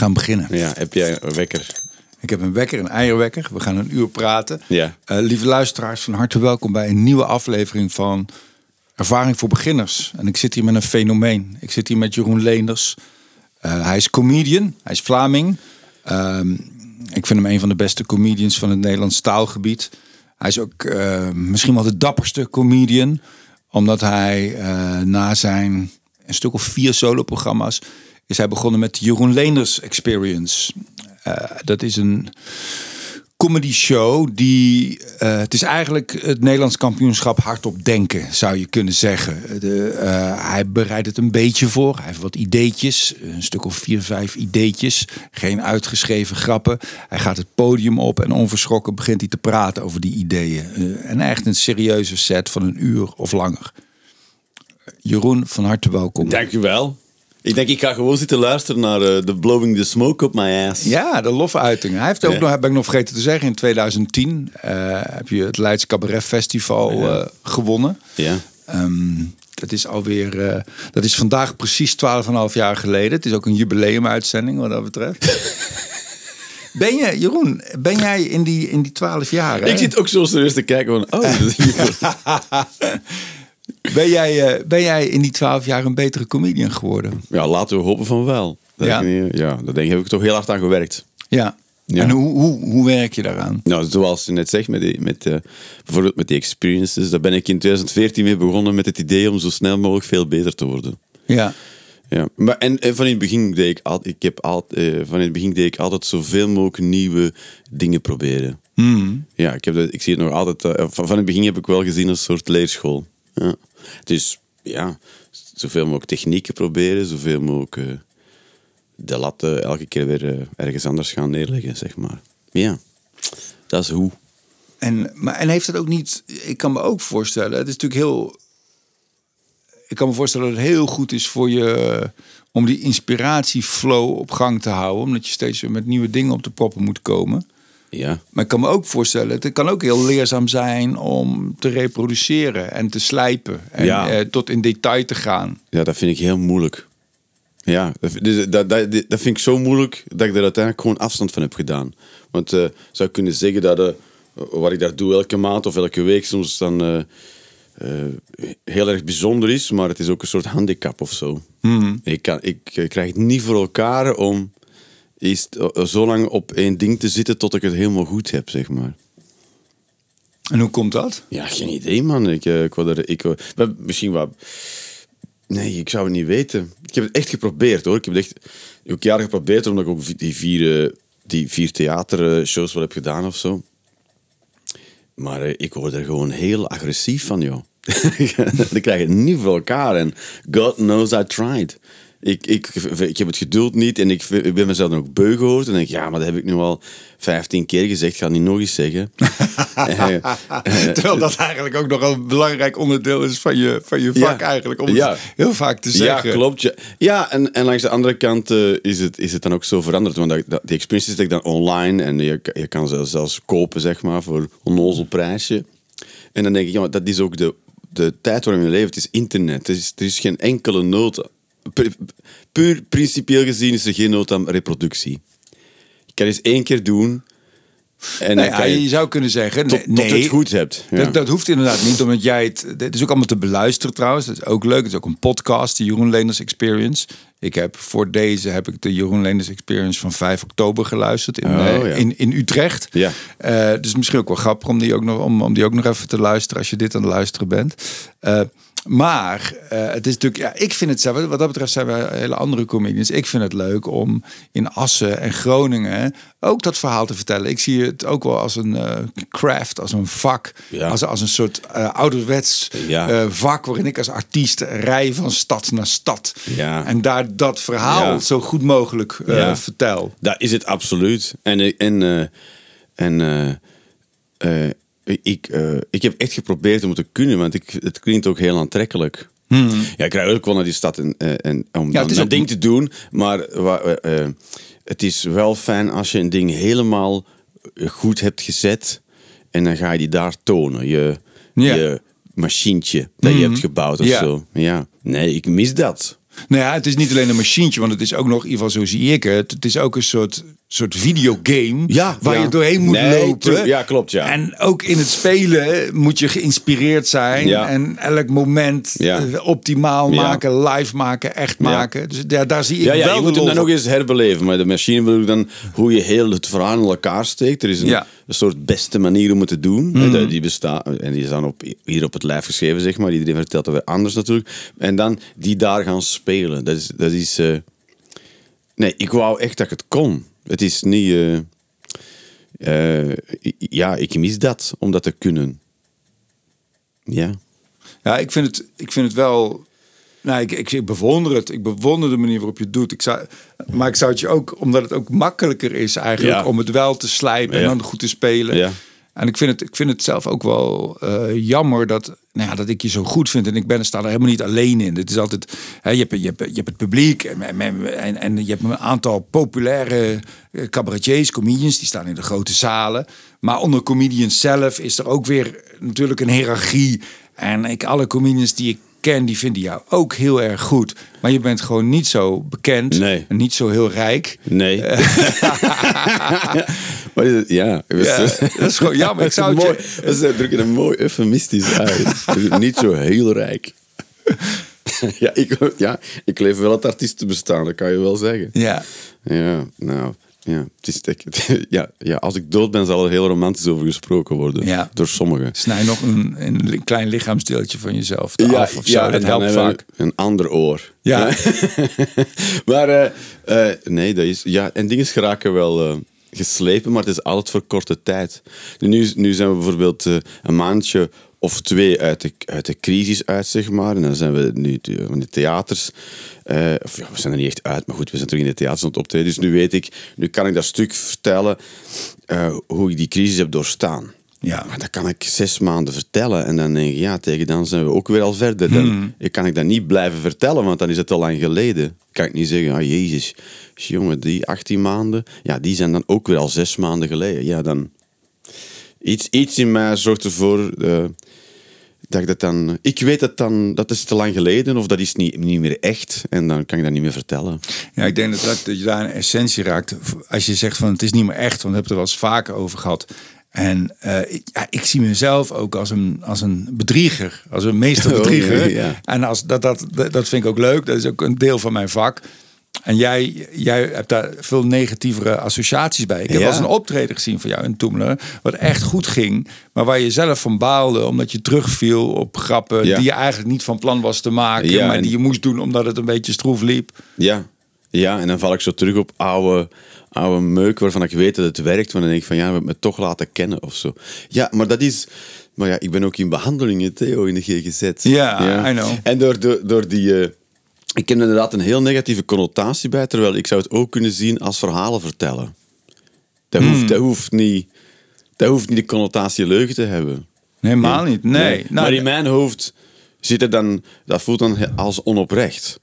gaan beginnen. Ja, heb jij een wekker? Ik heb een wekker, een eierwekker. We gaan een uur praten. Ja. Eh, lieve luisteraars, van harte welkom bij een nieuwe aflevering van Ervaring voor Beginners. En ik zit hier met een fenomeen. Ik zit hier met Jeroen Leenders. Eh, hij is comedian, hij is Vlaming. Ehm, ik vind hem een van de beste comedians van het Nederlands taalgebied. Hij is ook eh, misschien wel de dapperste comedian. Omdat hij na zijn een stuk of vier soloprogramma's... is hij begonnen met Jeroen Leenders Experience. Eh, dat is een comedy show die eh, het is eigenlijk het Nederlands kampioenschap hardop denken zou je kunnen zeggen. De, eh, hij bereidt het een beetje voor. Hij heeft wat ideetjes, een stuk of vier, vijf ideetjes, geen uitgeschreven grappen. Hij gaat het podium op en onverschrokken begint hij te praten over die ideeën. En echt een serieuze set van een uur of langer. Jeroen, van harte welkom. Dankjewel. Ik denk, ik ga gewoon zitten luisteren naar eh, The Blowing the Smoke Up My Ass. Ja, de lofuiting. Hij heeft ook Ja. nog, heb ik nog vergeten te zeggen, in 2010 eh, heb je het Leids Cabaret Festival eh, gewonnen. Ja. Ehm, dat is alweer, dat is vandaag precies 12,5 jaar geleden. Het is ook een jubileumuitzending wat dat betreft. ben je, Jeroen, ben jij in die, in die 12 jaar? hè? Ik zit ook zo serieus te kijken van, oh, dat is hier- ben, jij, eh, ben jij in die 12 jaar een betere comedian geworden? ja, laten we hopen van wel. Dat Ja. ik ja, dat denk ik, heb ik toch heel hard aan gewerkt. Ja. Ja. En hoe, hoe, hoe werk je daaraan? Nou, zoals je net zegt, met, die, met, eh, bijvoorbeeld met die experiences, daar ben ik in 2014 mee begonnen met het idee om zo snel mogelijk veel beter te worden. Ja. Ja, maar en, en van in het begin deed ik altijd, ik heb altijd, eh, van in het begin deed ik altijd zoveel mogelijk nieuwe dingen proberen. Ja, ik, heb dat, ik zie het nog altijd. van, van het begin heb ik wel gezien als een soort leerschool. Ja. Dus ja, zoveel mogelijk technieken proberen, zoveel mogelijk eh, de lat eh, elke keer weer eh, ergens anders gaan neerleggen, zeg maar. Ja, dat is hoe. En, maar, en heeft het ook niet... Ik kan me ook voorstellen, het is natuurlijk heel... Ik kan me voorstellen dat het heel goed is voor je... om die inspiratieflow op gang te houden. Omdat je steeds weer met nieuwe dingen op de proppen moet komen. Ja, Maar ik kan me ook voorstellen, het kan ook heel leerzaam zijn... om te reproduceren en te slijpen. En Ja. eh, tot in detail te gaan. ja dat vind ik heel moeilijk. Ja, dat, dus dat, dat, dat vind ik zo moeilijk dat ik er uiteindelijk gewoon afstand van heb gedaan. Want eh zou ik kunnen zeggen dat eh, wat ik daar doe elke maand of elke week soms dan eh, eh, heel erg bijzonder is, maar het is ook een soort handicap of zo. Ik, kan, ik eh, krijg het niet voor elkaar om eens eh, zo lang op één ding te zitten tot ik het helemaal goed heb, zeg maar. En hoe komt dat? Ja, geen idee, man. Ik, eh, ik, er, ik, misschien wat. Nee, ik zou het niet weten. Ik heb het echt geprobeerd hoor. Ik heb het echt ook jaren geprobeerd, omdat ik ook die vier, eh, die vier theatershows wel heb gedaan of zo. Maar ik word er gewoon heel agressief van, joh. ik krijg het niet voor elkaar. En God knows I tried. Ik, ik, ik heb het geduld niet en ik, ik ben mezelf dan ook beu gehoord. En denk ik, ja, maar dat heb ik nu al 15 keer gezegd. Ga het niet nog eens zeggen. Eh, eh, Terwijl dat eigenlijk ook nog een belangrijk onderdeel is van je, van je vak Ja. eigenlijk. Om het heel vaak te zeggen. Ja, klopt. Ja, ja en, en langs de andere kant eh, is, het, is het dan ook zo veranderd. Want dat, dat, die experience zit ik dan online en je, je kan ze zelfs kopen, zeg maar, voor een onnozel prijsje. En dan denk ik, ja, dat is ook de, de tijd waarin we leven. Het is internet. Er is, er is geen enkele nood. Pu- Puur principieel gezien is er geen nood aan reproductie. Je kan eens één keer doen. En Nou ja, je, je zou kunnen zeggen... tot, nee, tot het goed hebt. Ja. Dat, dat hoeft inderdaad niet, omdat jij het... Het is ook allemaal te beluisteren trouwens. Dat is ook leuk. Het is ook een podcast, de Jeroen Leenders Experience. Ik heb voor deze heb ik de Jeroen Leenders Experience van 5 oktober geluisterd in, Oh, eh, ja. in, in Utrecht. Ja. Eh, dus misschien ook wel grappig om die ook, nog, om, om die ook nog even te luisteren als je dit aan het luisteren bent. Eh, maar eh, het is natuurlijk, ja, ik vind het zelf, wat dat betreft zijn we hele andere comedians. Ik vind het leuk om in Assen en Groningen ook dat verhaal te vertellen. Ik zie het ook wel als een eh, craft, als een vak, Ja. als, als een soort eh, ouderwets Ja. vak waarin ik als artiest rij van stad naar stad. Ja. En daar dat verhaal zo goed mogelijk vertel. Dat is het absoluut. En, en, en ik, eh, ik heb echt geprobeerd om het te kunnen, want ik, het klinkt ook heel aantrekkelijk. Ja, ik rijd ook wel naar die stad en, eh, en, om een ook- ding te doen. Maar eh, het is wel fijn als je een ding helemaal goed hebt gezet en dan ga je die daar tonen. Je, Ja. je machientje dat je hebt gebouwd of Ja. zo. Ja. Nee, ik mis dat. Nou ja, het is niet alleen een machientje, want het is ook nog, in ieder geval zo zie ik het, het is ook een soort, soort videogame Ja, waar ja. je doorheen moet Nee, lopen. Ja, klopt, ja. En ook in het spelen moet je geïnspireerd zijn Ja. en elk moment eh, optimaal maken, live maken, echt maken. Dus ja, daar zie ik Ja, ja wel je moet hem dan nog eens herbeleven. Maar de machine bedoel ik dan hoe je heel het verhaal in elkaar steekt. Er is een, een soort beste manier om het te doen. Hè, Die- Die bestaat, en die is dan op, hier op het lijf geschreven, zeg maar. Iedereen vertelt het weer anders natuurlijk. En dan die daar gaan spelen. Dat is... Dat is eh, nee, ik wou echt dat ik het kon. Het is niet... eh, eh, ja, ik mis dat, om dat te kunnen. Ja. Ja, ik vind het, ik vind het wel. Nou, ik, ik, ik bewonder het. Ik bewonder de manier waarop je het doet. Ik zou, maar ik zou het je ook, omdat het ook makkelijker is eigenlijk Ja. om het wel te slijpen en dan goed te spelen. Ja. En ik vind het, ik vind het zelf ook wel eh, jammer dat, nou ja, dat ik je zo goed vind. En ik ben er sta er helemaal niet alleen in. Het is altijd, hè, je, hebt, je, hebt, je hebt het publiek en, en, en, en je hebt een aantal populaire eh, cabaretiers, comedians, die staan in de grote zalen. Maar onder comedians zelf is er ook weer natuurlijk een hiërarchie. En ik, alle comedians die ik ken, die vinden jou ook heel erg goed. Maar je bent gewoon niet zo bekend Nee. en niet zo heel rijk. Nee. maar is het- ja, Ja, dat is gewoon jammer. Ik zou het mooi, je- dat is druk een mooi eufemistisch uit. Niet zo heel rijk. ja, ik, ja, ik leef wel het artiestenbestaan, dat kan je wel zeggen. Ja. Ja, nou, ja, het is, ik- ja, ja, als ik dood ben, zal er heel romantisch over gesproken worden. Ja. Door sommigen. Snij nog een, een klein lichaamsdeeltje van jezelf af of zo. dat helpt vaak. Een ander oor. Ja. maar eh, eh, nee, dat is... Ja, en dingen geraken wel eh, geslepen, maar het is altijd voor korte tijd. Nu, nu zijn we bijvoorbeeld eh, een maandje of twee uit de, uit de crisis uit, zeg maar. En dan zijn we nu in de theaters. ja, we zijn er niet echt uit, maar goed, we zijn terug in de theaters aan het optreden. Dus nu weet ik, nu kan ik dat stuk vertellen eh, hoe ik die crisis heb doorstaan. Ja. Maar dat kan ik zes maanden vertellen. En dan denk ik, ja, tegen dan zijn we ook weer al verder. Dan Hmm. ik kan ik dat niet blijven vertellen, want dan is het al lang geleden. Kan ik niet zeggen, ah jezus, jongen, die 18 maanden, ja, die zijn dan ook weer al zes maanden geleden. Ja, dan... Iets, iets in mij zorgt ervoor eh, dat ik dat dan... Ik weet het dan, dat is te lang geleden, of dat is niet, niet meer echt. En dan kan ik dat niet meer vertellen. Ja, ik denk dat, dat, dat je daar een essentie raakt. Als je zegt van het is niet meer echt, want we hebben het er wel eens vaker over gehad. En eh, ik, ja, ik zie mezelf ook als een, als een bedrieger, als een meesterbedrieger. Oh, ja. En als, dat, dat, dat vind ik ook leuk, dat is ook een deel van mijn vak. En jij, jij hebt daar veel negatievere associaties bij. Ik heb Ja. wel eens een optreden gezien van jou in Toemler, wat echt goed ging, maar waar je zelf van baalde omdat je terugviel op grappen Ja. die je eigenlijk niet van plan was te maken, Ja, maar en- die je moest doen omdat het een beetje stroef liep. Ja. Ja, en dan val ik zo terug op oude, oude meuk waarvan ik weet dat het werkt. Maar dan denk ik van ja, we hebben me toch laten kennen of zo. Ja, maar dat is. Maar ja, ik ben ook in behandelingen, Theo, in de GGZ. Ja, I know. En door, door, door die. eh, ik heb inderdaad een heel negatieve connotatie bij, terwijl ik zou het ook kunnen zien als verhalen vertellen. Dat Hmm. hoeft, dat hoeft, niet, dat hoeft niet de connotatie leugen te hebben. Helemaal niet. Nee. Nou, maar in mijn hoofd zit het dan, dat voelt dan als onoprecht.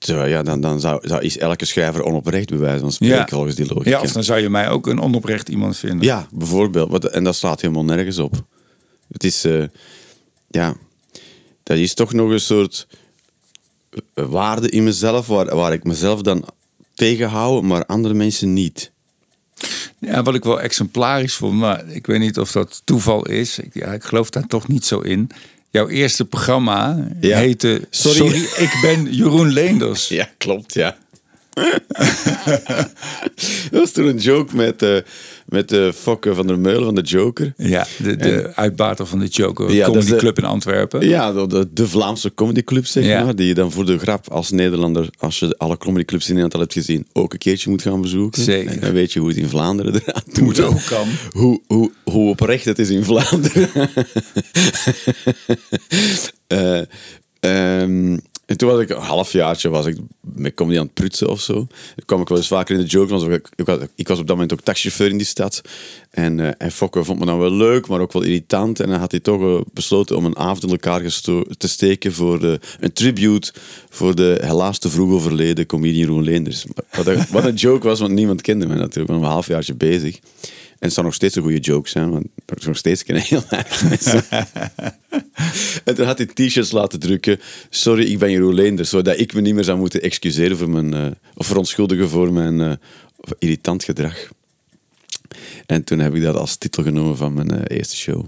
Terwijl ja, dan, dan zou, zou, is elke schrijver onoprecht bij wijze van spreken, ja. volgens die logica. Ja, of dan zou je mij ook een onoprecht iemand vinden. Ja, bijvoorbeeld. Wat- En dat slaat helemaal nergens op. Het is, eh, ja, dat is toch nog een soort eh, waarde in mezelf, waar, waar ik mezelf dan tegenhoud, maar andere mensen niet. Ja, wat ik wel exemplarisch vond, maar ik weet niet of dat toeval is. Ik, ja, ik geloof daar toch niet zo in. Jouw eerste programma Ja. heette Sorry. Sorry. ik ben Jeroen Leenders. Ja, klopt, ja. dat was toen een joke met, eh met de Fokke van der Meulen van de Joker. Ja, de, de uitbater van de Joker Ja, Comedy Club in Antwerpen. Ja, de, de, Vlaamse comedyclub, zeg Ja. maar. Die je dan voor de grap als Nederlander, als je alle comedyclubs in Nederland al hebt gezien, ook een keertje moet gaan bezoeken. Zeker. En dan weet je hoe het in Vlaanderen eraan toe Hoe het ook kan. Hoe, hoe, hoe oprecht het is in Vlaanderen. Eh, ehm, en toen was ik een halfjaartje was ik met comedy aan het prutsen of zo. Dan kwam ik wel eens vaker in de joke, want ik, ik, was, op dat moment ook taxichauffeur in die stad. En, eh en Fokke vond me dan wel leuk, maar ook wel irritant. En dan had hij toch besloten om een avond in elkaar te steken voor een tribute voor de helaas te vroeg overleden comedian Jeroen Leenders. Wat wat een joke was, want niemand kende me natuurlijk. Ik was een halfjaartje bezig. Het zou nog steeds een goede joke zijn, want er is nog steeds geen heel erg en toen had hij t-shirts laten drukken. Sorry, ik ben Jeroen Leender. Zodat ik me niet meer zou moeten excuseren voor mijn, eh, of verontschuldigen voor mijn eh, irritant gedrag. En toen heb ik dat als titel genomen van mijn eh, eerste show.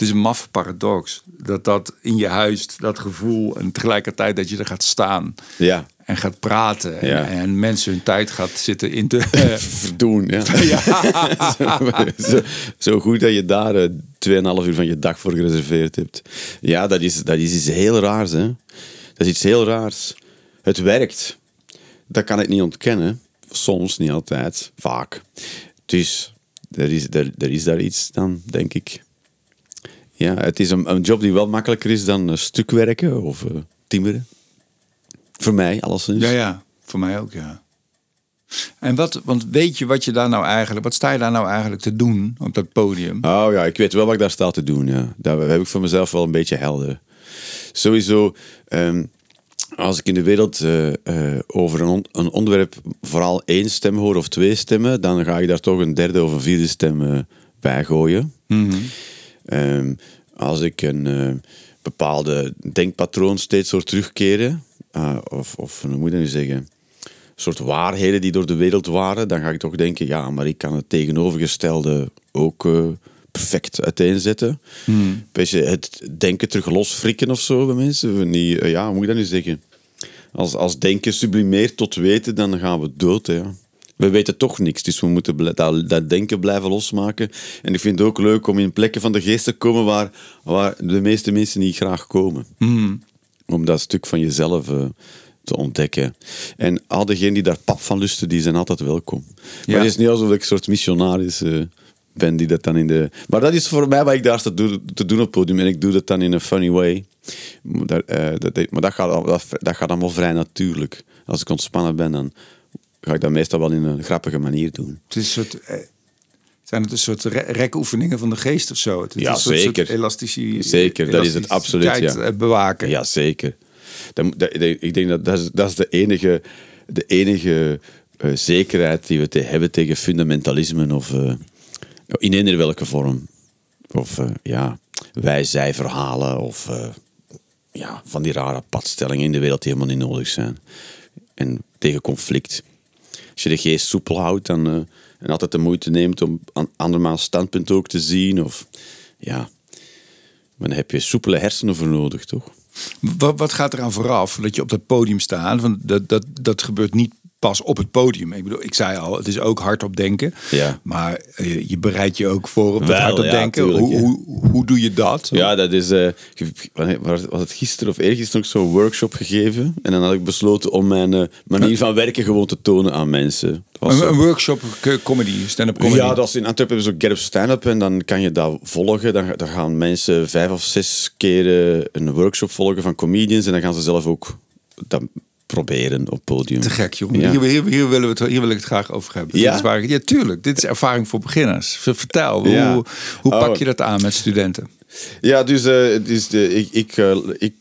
Het is een maffe paradox. Dat dat in je huis, dat gevoel en tegelijkertijd dat je er gaat staan Ja, en gaat praten. En, Ja. en mensen hun tijd gaat zitten in te... verdoen. Ja. zo, zo goed dat je daar eh, 2,5 uur van je dag voor gereserveerd hebt. Ja, dat is, dat is iets heel raars. Hè? Dat is iets heel raars. Het werkt. Dat kan ik niet ontkennen. Soms, niet altijd. Vaak. Dus er is, er, er is daar iets dan, denk ik. Ja, het is een, een job die wel makkelijker is dan eh, stukwerken of eh timmeren. Voor mij, alleszins. Ja, ja, voor mij ook, ja. En wat, want weet je wat je daar nou eigenlijk, wat sta je daar nou eigenlijk te doen op dat podium? Oh ja, ik weet wel wat ik daar sta te doen. Ja. Dat heb ik voor mezelf wel een beetje helder. Sowieso, ehm, als ik in de wereld eh, over een, on- een onderwerp vooral één stem hoor of twee stemmen, dan ga ik daar toch een derde of een vierde stem bij gooien. Ehm, als ik een eh, bepaalde denkpatroon steeds hoor terugkeren, eh, of, of hoe moet je dat nu zeggen? soort waarheden die door de wereld waren, dan ga ik toch denken, ja, maar ik kan het tegenovergestelde ook eh, perfect uiteenzetten. Hmm. Beetje het denken terug losfrikken of zo bij mensen. Ja, hoe moet ik dat nu zeggen? Als, als denken sublimeert tot weten, dan gaan we dood. hè, Ja. We weten toch niks, dus we moeten dat, dat denken blijven losmaken. En ik vind het ook leuk om in plekken van de geest te komen waar, waar de meeste mensen niet graag komen om dat stuk van jezelf eh, te ontdekken. En al diegenen die daar pap van lusten, die zijn altijd welkom. Maar het is niet alsof ik een soort missionaris eh, ben die dat dan in de... Maar dat is voor mij wat ik daar sta doen- te doen op het podium. En ik doe dat dan in een funny way. Maar dat, eh, dat, maar dat gaat, al- dat, dat gaat allemaal vrij natuurlijk. Als ik ontspannen ben, dan ga ik dat meestal wel in een grappige manier doen. Het is een soort, eh, zijn het een soort re- rekoefeningen van de geest of zo? Het is Ja, een soort, zeker. soort elastici- Zeker, dat is het absoluut, ja. eh, bewaken. Ja, zeker. Dat, dat, ik denk dat dat is, dat is de enige, de enige eh, zekerheid die we te hebben tegen fundamentalisme of eh, in eender welke vorm. Of ja, wij-zij-verhalen of eh, ja, van die rare padstellingen in de wereld die helemaal niet nodig zijn. En tegen conflict. Als je de geest soepel houdt eh, en altijd de moeite neemt om aan andermans standpunt ook te zien, of ja, dan heb je soepele hersenen voor nodig, toch? Wat, wat gaat er aan vooraf dat je op dat podium staat? Want dat, dat, dat gebeurt niet pas op het podium. Ik bedoel, ik zei al, het is ook hardop denken. Ja. Maar eh, je bereidt je ook voor op dat Wel, hardop ja, denken. tuurlijk, hoe, ja. hoe, hoe doe je dat? Ja, dat is. eh, was het gisteren of eergisteren nog zo'n workshop gegeven? En dan had ik besloten om mijn eh, manier van werken gewoon te tonen aan mensen. Het Een, een workshop comedy, stand-up comedy. Ja, dat is in Antwerpen hebben ze ook Get Up Stand-Up en dan kan je dat volgen. Dan, dan gaan mensen vijf of zes keren een workshop volgen van comedians en dan gaan ze zelf ook dat proberen op podium. Te gek, joh. Ja. Hier, hier, hier, willen we het, hier wil ik het graag over hebben. Ja? Is waar, tuurlijk. Dit is ervaring voor beginners. Vertel, Ja. hoe, hoe pak Oh. je dat aan met studenten? Ja, dus, eh, dus de, ik, ik, eh, ik,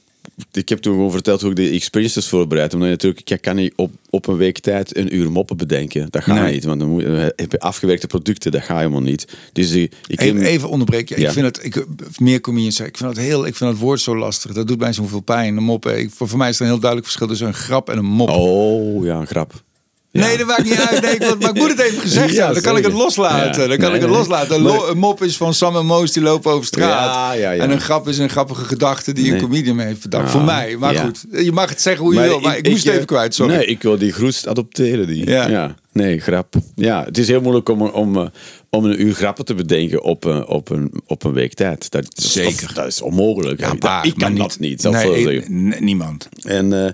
ik heb toen gewoon verteld hoe ik de experiences voorbereid. Omdat je natuurlijk, ik kan niet op, op een week tijd een uur moppen bedenken. Dat gaat Nee. niet, want dan moet, je- heb je afgewerkte producten, dat gaat helemaal niet. Dus ik, ik Even, onderbreken. Ja, Ja. Ik vind het, ik, meer comedians zeggen, ik vind het heel, ik vind het woord zo lastig. Dat doet mij zoveel pijn. Een mop. Ik, voor, voor mij is er een heel duidelijk verschil tussen een grap en een mop. Oh, ja, een grap. Ja. Nee, dat maakt niet uit. Nee, ik, maar ik moet het even gezegd Ja. Dan kan ik het loslaten. Ja. Dan kan Nee, ik het nee. loslaten. Een, mop is van Sam en Moos die lopen over straat. En een grap is een grappige gedachte die een comedian me heeft bedacht. Voor mij. Maar goed, je mag het zeggen hoe je wil. Maar ik, moest het eh, even kwijt, sorry. Nee, ik wil die groest adopteren. Die. Ja. Nee, grap. Ja, het is heel moeilijk om, om, eh, om een uur grappen te bedenken op, een op, een, op een week tijd. Dat, is- Zeker. of- dat is onmogelijk. Ja, Dat- maar- ik kan maar dat niet, ik nee, ik- niemand. En eh,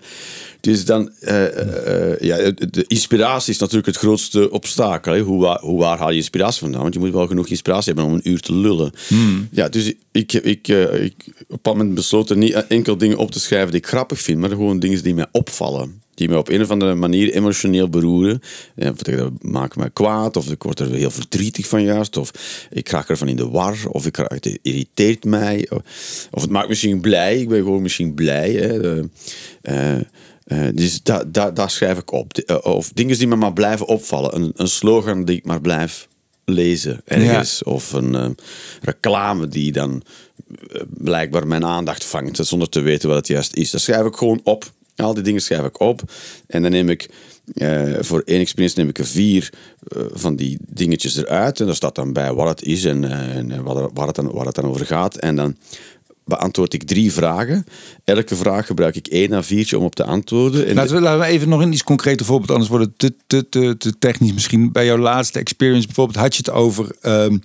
dus dan, eh, eh, eh, ja, de inspiratie is natuurlijk het grootste obstakel. Hè? Hoe, waar, hoe waar haal je inspiratie vandaan? Want je moet wel genoeg inspiratie hebben om een uur te lullen. Ja, dus ik, ik, ik op een moment besloten niet enkel dingen op te schrijven die ik grappig vind, maar gewoon dingen die mij opvallen. Die mij op een of andere manier emotioneel beroeren. Ja, dat maakt me kwaad, of ik word er heel verdrietig van juist, of ik raak ervan in de war, of ik het irriteert mij, of, of het maakt me misschien blij. Ik ben gewoon misschien blij. Hè. Eh, dus da, da, daar schrijf ik op. De- eh, of dingen die me maar blijven opvallen. Een, een slogan die ik maar blijf lezen ergens. Of een eh, reclame die dan blijkbaar mijn aandacht vangt, zonder te weten wat het juist is. Dat schrijf ik gewoon op. Al die dingen schrijf ik op. En dan neem ik voor één experience neem ik er vier van die dingetjes eruit. En daar staat dan bij wat het is en, eh, en wat waar, het dan, waar het dan over gaat. En dan beantwoord ik drie vragen. Elke vraag gebruik ik één à viertje om op te antwoorden. En Laten we, we even nog een iets concreter voorbeeld, anders wordt het te, te, te, te technisch misschien. Bij jouw laatste experience bijvoorbeeld had je het over ehm,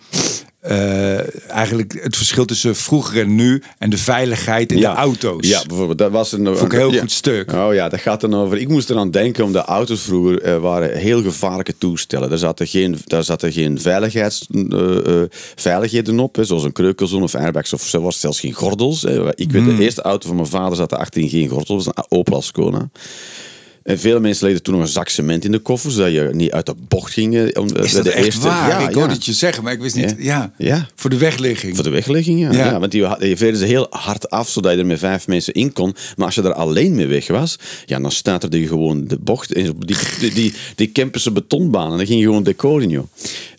eh, eigenlijk het verschil tussen vroeger en nu en de veiligheid in de auto's. Ja, bijvoorbeeld. Dat was een, Vond ik een heel ja. goed stuk. Oh ja, dat gaat dan over. Ik moest eraan denken, omdat auto's vroeger eh, waren heel gevaarlijke toestellen. Daar zaten geen, daar zaten geen veiligheids, eh, veiligheden op, hè, zoals een kreukelzone of airbags of zelfs, zelfs geen gordels. Hè. Ik weet, Hmm. de eerste auto van mijn vader zat er achterin geen gordel, dat was een Opel Ascona. En vele mensen legden toen nog een zak cement in de koffer, zodat je niet uit de bocht ging. eh, Om, Is dat de echt eerste, waar? Ja, ik ja. hoorde het je zeggen, maar ik wist niet. Ja. Ja. Voor de wegligging. Voor de weglegging, ja. Ja. want die, die veerden ze heel hard af, zodat je er met vijf mensen in kon. Maar als je er alleen mee weg was, ja, dan staat er gewoon de bocht in. Die, die, die, die Kempense betonbaan. En dan ging je gewoon decor in, joh.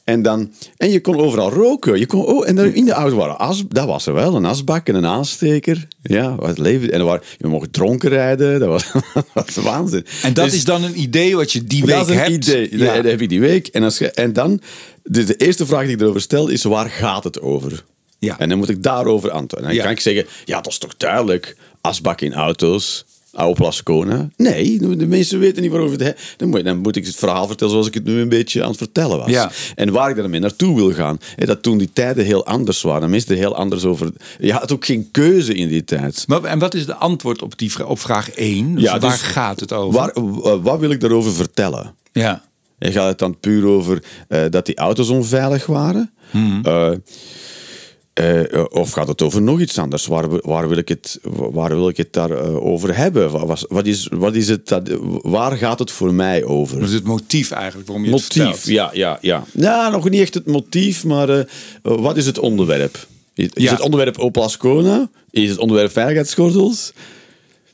En, dan, en je kon overal roken. Je kon, oh, en in de auto waren as, dat was er wel. Een asbak en een aansteker. Ja, wat leven. En er waren, je mocht dronken rijden. Dat was, was waanzin. En dat Dus- is dan een idee wat je die week dat is een hebt. idee. Ja. Dat heb ik die week. En, als je, en dan, dus de eerste vraag die ik erover stel is, waar gaat het over? Ja. En dan moet ik daarover antwoorden. En dan Ja. kan ik zeggen, ja, dat is toch duidelijk. Asbak in auto's, Opel Ascona. Nee, de mensen weten niet waarover het he- dan moet, dan moet ik het verhaal vertellen zoals ik het nu een beetje aan het vertellen was. Ja. En waar ik daarmee naartoe wil gaan. En dat toen die tijden heel anders waren. Mensen er heel anders over... Je had ook geen keuze in die tijd. Maar, en wat is de antwoord op, die op vraag 1? Ja, waar dus gaat het over? Waar, eh, wat wil ik daarover vertellen? Ja. En gaat het dan puur over eh, dat die auto's onveilig waren? Eh, eh, of gaat het over nog iets anders? Waar, waar, wil, ik het, waar wil ik het daar eh, over hebben? Wat, is, wat is het dat, waar gaat het voor mij over? Is het motief eigenlijk waarom je het Motief, ja, ja, ja. Ja, nog niet echt het motief, maar eh, wat is het onderwerp? Is, het onderwerp Opel Ascona? Is het onderwerp veiligheidsgordels?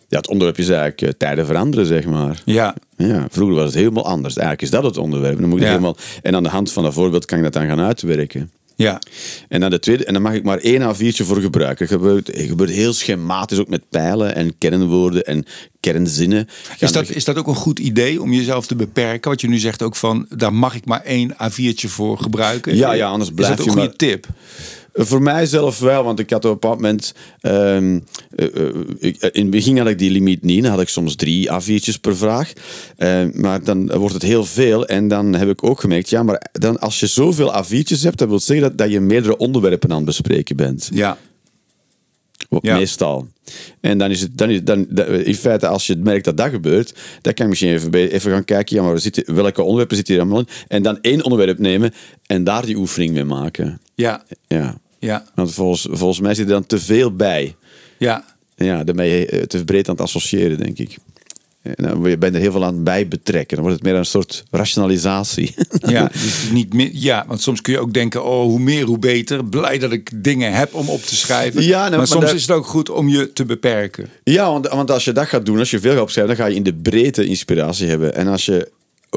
Ja, het onderwerp is eigenlijk eh, tijden veranderen, zeg maar. Ja. Ja, vroeger was het helemaal anders. Eigenlijk is dat het onderwerp. Dan moet ik Ja. helemaal, en aan de hand van dat voorbeeld kan ik dat dan gaan uitwerken. Ja. En dan de tweede, en dan mag ik maar één A4'tje voor gebruiken. Het gebeurt, het gebeurt heel schematisch, ook met pijlen en kernwoorden en kernzinnen. Is dat, is dat ook een goed idee om jezelf te beperken? Wat je nu zegt ook van, daar mag ik maar één A4'tje voor gebruiken. Ja, ja, anders blijf is dat je een maar- goede tip? Voor mij zelf wel, want ik had op een bepaald moment... ehm, eh, eh, ik- in het begin had ik die limiet niet. Dan had ik soms drie A4'tjes per vraag. Eh, maar dan wordt het heel veel. En dan heb ik ook gemerkt, ja, maar dan als je zoveel A4'tjes hebt, dat wil zeggen dat, dat je meerdere onderwerpen aan het bespreken bent. Ja. Ja. Meestal. En dan is het, dan is, dan, in feite, als je merkt dat dat gebeurt, dan kan je misschien even, even gaan kijken, ja, maar zitten, welke onderwerpen zitten hier allemaal in? En dan één onderwerp nemen en daar die oefening mee maken. Ja. Ja. Ja. Want volgens, volgens mij zit er dan te veel bij. Ja. Ja, dan je eh, te breed aan het associëren, denk ik. En dan ben je er heel veel aan bij betrekken. Dan wordt het meer een soort rationalisatie. Ja, dus niet meer, ja, want soms kun je ook denken, oh, hoe meer, hoe beter. Blij dat ik dingen heb om op te schrijven. Ja, nou, maar, maar soms is het ook goed om je te beperken. Ja, want, want als je dat gaat doen, als je veel gaat opschrijven, dan ga je in de breedte inspiratie hebben. En als je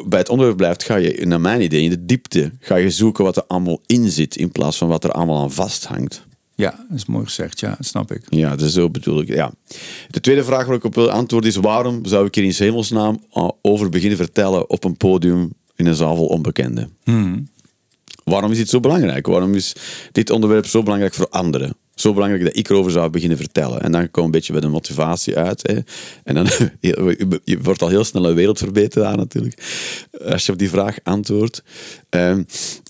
bij het onderwerp blijft, ga je, naar mijn idee, in de diepte, ga je zoeken wat er allemaal in zit, in plaats van wat er allemaal aan vasthangt. Ja, dat is mooi gezegd. Ja, dat snap ik. Ja, dus zo bedoel ik. Ja. De tweede vraag waar ik op wil antwoorden is: waarom zou ik hier in hemelsnaam uh, over beginnen vertellen op een podium in een zaal vol onbekenden? Waarom is dit zo belangrijk? Waarom is dit onderwerp zo belangrijk voor anderen? Zo belangrijk dat ik erover zou beginnen vertellen. En dan kom een beetje bij de motivatie uit. Hè. En dan je, wordt al heel snel een wereldverbeteraar natuurlijk. Als je op die vraag antwoordt. Ehm,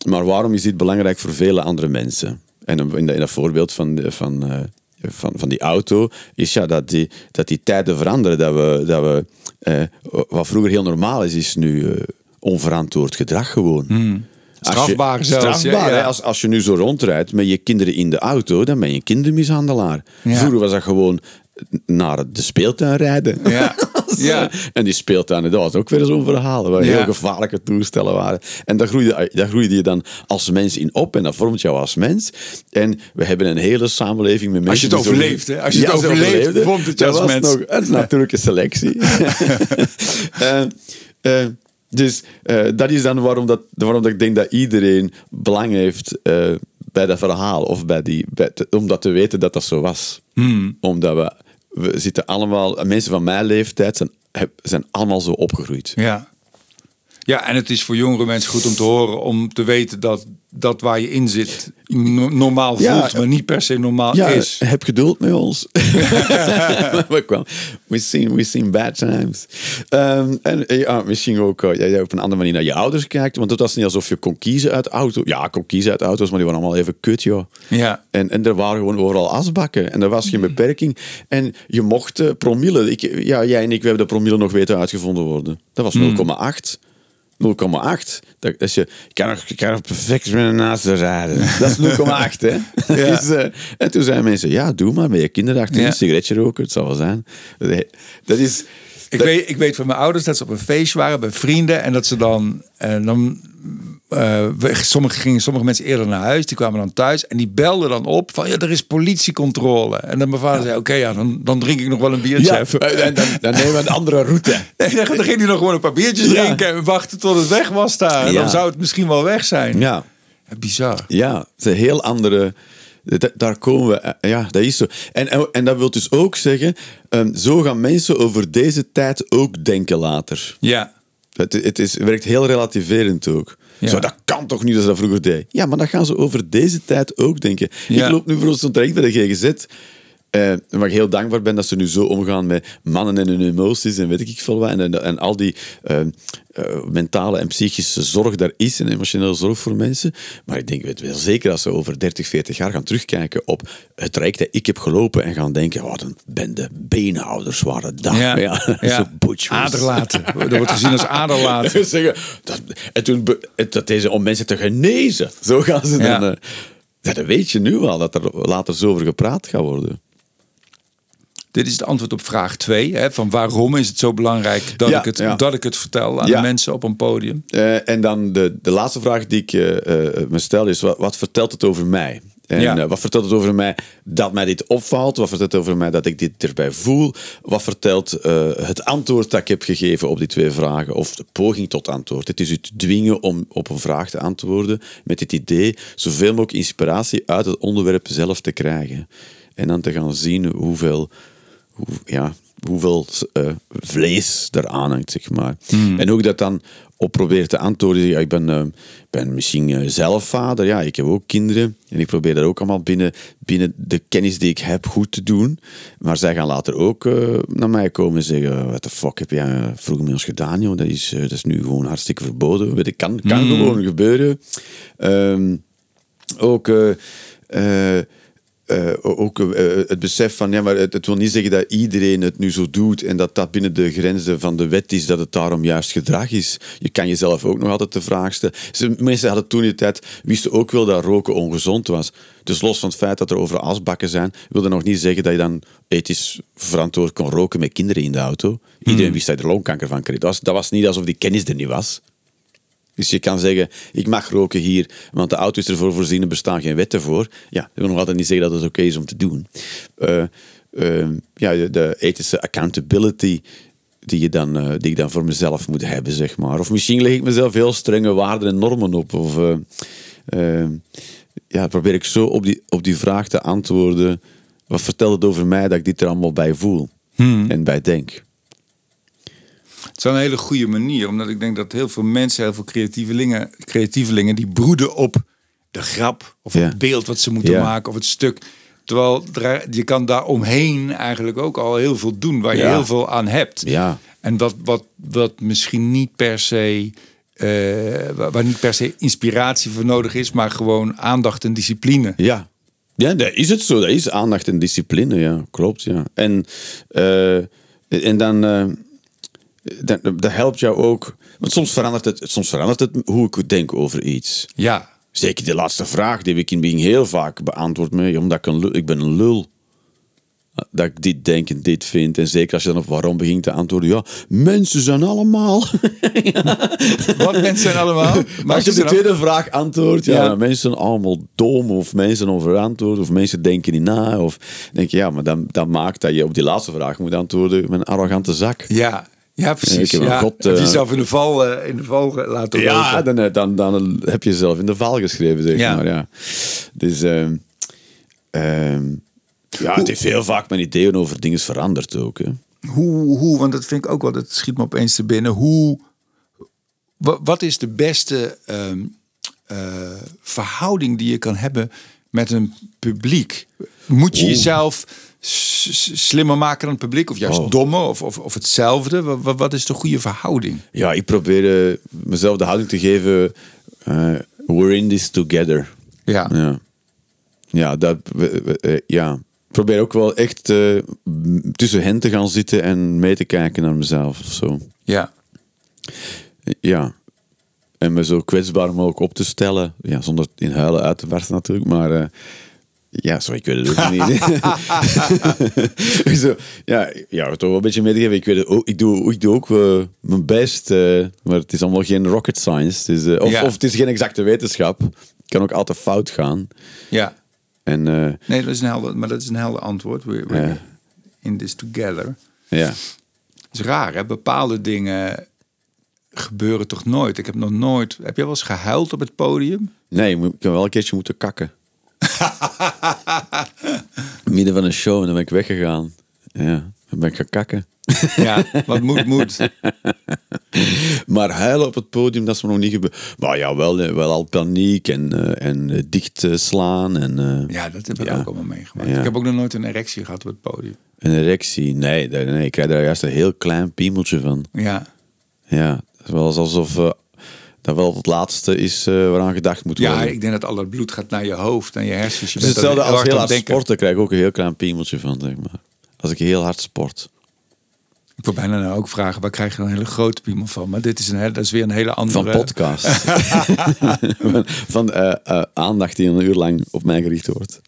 maar waarom is dit belangrijk voor vele andere mensen? En in dat, in dat voorbeeld van, van, eh, van, van die auto is ja dat die, dat die tijden veranderen. Dat we, dat we eh, wat vroeger heel normaal is, is nu eh, onverantwoord gedrag gewoon. Als je- Strafbaar zelfs, Strafbaar, ja. Als, als je nu zo rondrijdt met je kinderen in de auto, dan ben je een kindermishandelaar. Vroeger was dat gewoon naar de speeltuin rijden. Ja. Ja. En die speeltuinen, dat was ook weer zo'n verhaal. Waar Ja. heel gevaarlijke toestellen waren. En daar groeide, daar groeide je dan als mens in op. En dat vormt jou als mens. En we hebben een hele samenleving met mensen... je het overleeft, hè? Als je het overleeft, vormt het je Dat als mens. Nog, natuurlijk een selectie. Eh, eh, Dus eh, dat is dan waarom, dat, waarom dat ik denk dat iedereen belang heeft eh, bij dat verhaal. Of bij die, bij te- om dat te weten dat dat zo was. Omdat we, we zitten allemaal, mensen van mijn leeftijd zijn, zijn allemaal zo opgegroeid. Ja. Ja, en het is voor jongere mensen goed om te horen, om te weten dat dat waar je in zit no- normaal voelt, Ja. maar niet per se normaal Ja, is. heb geduld met ons. we, kwam, we, seen bad times. Ehm, en eh, ja, misschien ook ja, jij op een andere manier naar je ouders kijkt. Want het was niet alsof je kon kiezen uit auto. Ja, kon kiezen uit auto's, maar die waren allemaal even kut, joh. Ja. En, en er waren gewoon overal asbakken. En er was geen beperking. En je mocht eh, promille. Ik, ja, jij en ik, we hebben de promille nog weten uitgevonden worden. Dat was 0,8. 0,8. Dat, als je, ik kan nog, ik kan nog perfect met een naast rijden. Dat is 0,8, hè? Dus, eh, en toen zeiden mensen, ja, doe maar met je kinderen achterin, Ja. een sigaretje roken, het zal wel zijn. Dat is... Ik, dat- weet, ik weet van mijn ouders dat ze op een feest waren bij vrienden en dat ze dan. En dan we- sommige, gingen sommige mensen eerder naar huis, die kwamen dan thuis en die belden dan op van ja, er is politiecontrole. En dan mijn vader zei: Oké, ja, dan, dan drink ik nog wel een biertje. ja, en dan, dan nemen we een andere route. Nee, dan, dan ging hij nog gewoon een paar biertjes drinken en wachten tot het weg was daar. En dan zou het misschien wel weg zijn. Ja. Bizar. Ja, het is een heel andere. da- Daar komen we. eh, Ja, dat is zo. En, en dat wil dus ook zeggen. ehm, zo gaan mensen over deze tijd ook denken later. Ja. Het, het, is, het werkt heel relativerend ook. Ja. Zo, dat kan toch niet als ze dat vroeger deed? Ja, maar dat gaan ze over deze tijd ook denken. Ik loop nu voor ons terecht bij de GGZ. Eh, waar ik heel dankbaar ben dat ze nu zo omgaan met mannen en hun emoties en weet ik veel wat. En, en, en al die eh, eh, mentale en psychische zorg daar is en emotionele zorg voor mensen. Maar ik denk weet wel zeker dat ze over 30, 40 jaar gaan terugkijken op het traject dat ik heb gelopen en gaan denken, wat een bende beenhouders waren dat. Ja. ja. Ja. Aderlaten. Dat wordt gezien als aderlaten. zeggen, dat, en toen dat deze om mensen te genezen. Zo gaan ze Ja. dan. ja, dat weet je nu al, dat er later zo over gepraat gaat worden. Dit is het antwoord op vraag 2. Hè, van waarom is het zo belangrijk dat, Ja, ik, het, ja. dat ik het vertel aan Ja. de mensen op een podium? Eh, en dan de, de laatste vraag die ik eh, eh, me stel is: wat, wat vertelt het over mij? En Ja. wat vertelt het over mij dat mij dit opvalt? Wat vertelt het over mij dat ik dit erbij voel? Wat vertelt het antwoord dat ik heb gegeven op die twee vragen? Of de poging tot antwoord? Het is u te dwingen om op een vraag te antwoorden met het idee zoveel mogelijk inspiratie uit het onderwerp zelf te krijgen. En dan te gaan zien hoeveel, hoe, ja, hoeveel eh, vlees eraan hangt, zeg maar. En hoe ik dat dan op probeer te antwoorden. Ja, ik ben, eh, ben misschien eh, zelf vader, ja, ik heb ook kinderen. En ik probeer dat ook allemaal binnen, binnen de kennis die ik heb goed te doen. Maar zij gaan later ook naar mij komen en zeggen... What the fuck heb jij vroeger met ons gedaan, joh? Dat is, dat is nu gewoon hartstikke verboden. Ik, kan, kan gewoon gebeuren. Ehm, ook... eh, ook eh, het besef van, ja, maar het, het wil niet zeggen dat iedereen het nu zo doet en dat dat binnen de grenzen van de wet is, dat het daarom juist gedrag is. Je kan jezelf ook nog altijd de vraag stellen. Ze- Mensen hadden toen in die tijd, wisten ook wel dat roken ongezond was. Dus los van het feit dat er overal asbakken zijn, wilde nog niet zeggen dat je dan ethisch verantwoord kon roken met kinderen in de auto. Iedereen wist dat je er longkanker van kreeg. Dat was, dat was niet alsof die kennis er niet was. Dus je kan zeggen, ik mag roken hier, want de auto is ervoor voorzien, er bestaan geen wetten voor. Ja, dat wil nog altijd niet zeggen dat het oké is om te doen. Eh, eh, ja, de, de ethische accountability die, je dan, eh, die ik dan voor mezelf moet hebben, zeg maar. Of misschien leg ik mezelf heel strenge waarden en normen op. Of ja, probeer ik zo op die, op die vraag te antwoorden. Wat vertelt het over mij dat ik dit er allemaal bij voel en bij denk? Het is wel een hele goede manier, omdat ik denk dat heel veel mensen, heel veel creatievelingen, creatievelingen die broeden op de grap of Ja. het beeld wat ze moeten Ja. maken of het stuk. Terwijl er- je kan daar omheen eigenlijk ook al heel veel doen waar je Ja. heel veel aan hebt. Ja. En dat wat, wat misschien niet per se, waar waar niet per se inspiratie voor nodig is, maar gewoon aandacht en discipline. Ja. Ja, dat is het zo. Dat is aandacht en discipline, ja. Klopt, ja. En, eh, en dan... eh, dat, dat helpt jou ook... Want soms verandert, het, soms verandert het hoe ik denk over iets. Ja, Zeker die laatste vraag, die ik in het begin heel vaak beantwoord mee, omdat ik een lul, ik ben een lul. Dat ik dit denk en dit vind. En zeker als je dan op waarom begint te antwoorden. Ja, mensen zijn allemaal. wat mensen zijn allemaal. Maar als je de tweede vraag antwoordt, ja, Ja. mensen zijn allemaal dom, of mensen onverantwoord, of mensen denken niet na. Of denk je, ja, maar dan, dan maakt dat je op die laatste vraag moet antwoorden met een arrogante zak. Ja, Ja, precies. Ja. god, je eh, jezelf in de val, eh, in de val laten Ja, lopen. dan, eh, dan, dan heb je zelf in de val geschreven, zeg Ja. maar. Ja. Dus ehm, ehm, ja, het heeft heel vaak mijn ideeën over dingen veranderd ook. Hè. Hoe, hoe, want dat vind ik ook wel, dat schiet me opeens te binnen. Hoe, wa- wat is de beste ehm, eh, verhouding die je kan hebben met een publiek? Moet je jezelf slimmer maken dan het publiek? Of juist Oh. dommer? Of, of, of hetzelfde? Wa- wa- Wat, is de goede verhouding? Ja, ik probeer eh, mezelf de houding te geven. eh, we're in this together. Ja. Ja, ja dat eh, ja. Ik probeer ook wel echt tussen hen te gaan zitten en mee te kijken naar mezelf of zo. Ja. Ja. En me zo kwetsbaar mogelijk op te stellen. Ja, zonder in huilen uit te barsten natuurlijk. Maar ja, zo, ik weet het ook niet. zo, ja, ja, toch wel een beetje mee te geven. Ik, weet het ook, ik, doe, ik doe ook eh, mijn best. eh, maar het is allemaal geen rocket science. Het is, eh, of, Ja. of het is geen exacte wetenschap. Het kan ook altijd fout gaan. Ja. En eh, Nee, dat is een helder, maar dat is een helder antwoord. We're, in this together. ja. Het is raar, hè? Bepaalde dingen gebeuren toch nooit. Ik heb nog nooit... Heb jij wel eens gehuild op het podium? Nee, ik heb wel een keertje moeten kakken. Midden van een show en dan ben ik weggegaan. Ja, dan ben ik gaan kakken. Ja, wat moet, moet. Maar huilen op het podium, dat is me nog niet gebeurd. Maar ja, wel, eh, wel al paniek en, eh, en eh, dicht slaan en Ja, dat heb ik Ja. ook allemaal meegemaakt. Ja. Ik heb ook nog nooit een erectie gehad op het podium. een erectie. Nee, nee, ik krijg daar juist een heel klein piemeltje van. Ja, Ja, het wel alsof dat wel het laatste is eh, waaraan gedacht moet worden. ja ik denk dat al het bloed gaat naar je hoofd, naar je hersens. Je er hetzelfde als heel hard denken. sporten, krijg ik ook een heel klein piemeltje van, zeg maar. Als ik heel hard sport. Ik wil bijna nou ook vragen, waar krijg je een hele grote piemel van? Maar dit is, een, hele- dat is weer een hele andere... Van podcast. van van eh, eh, aandacht die een uur lang op mij gericht wordt.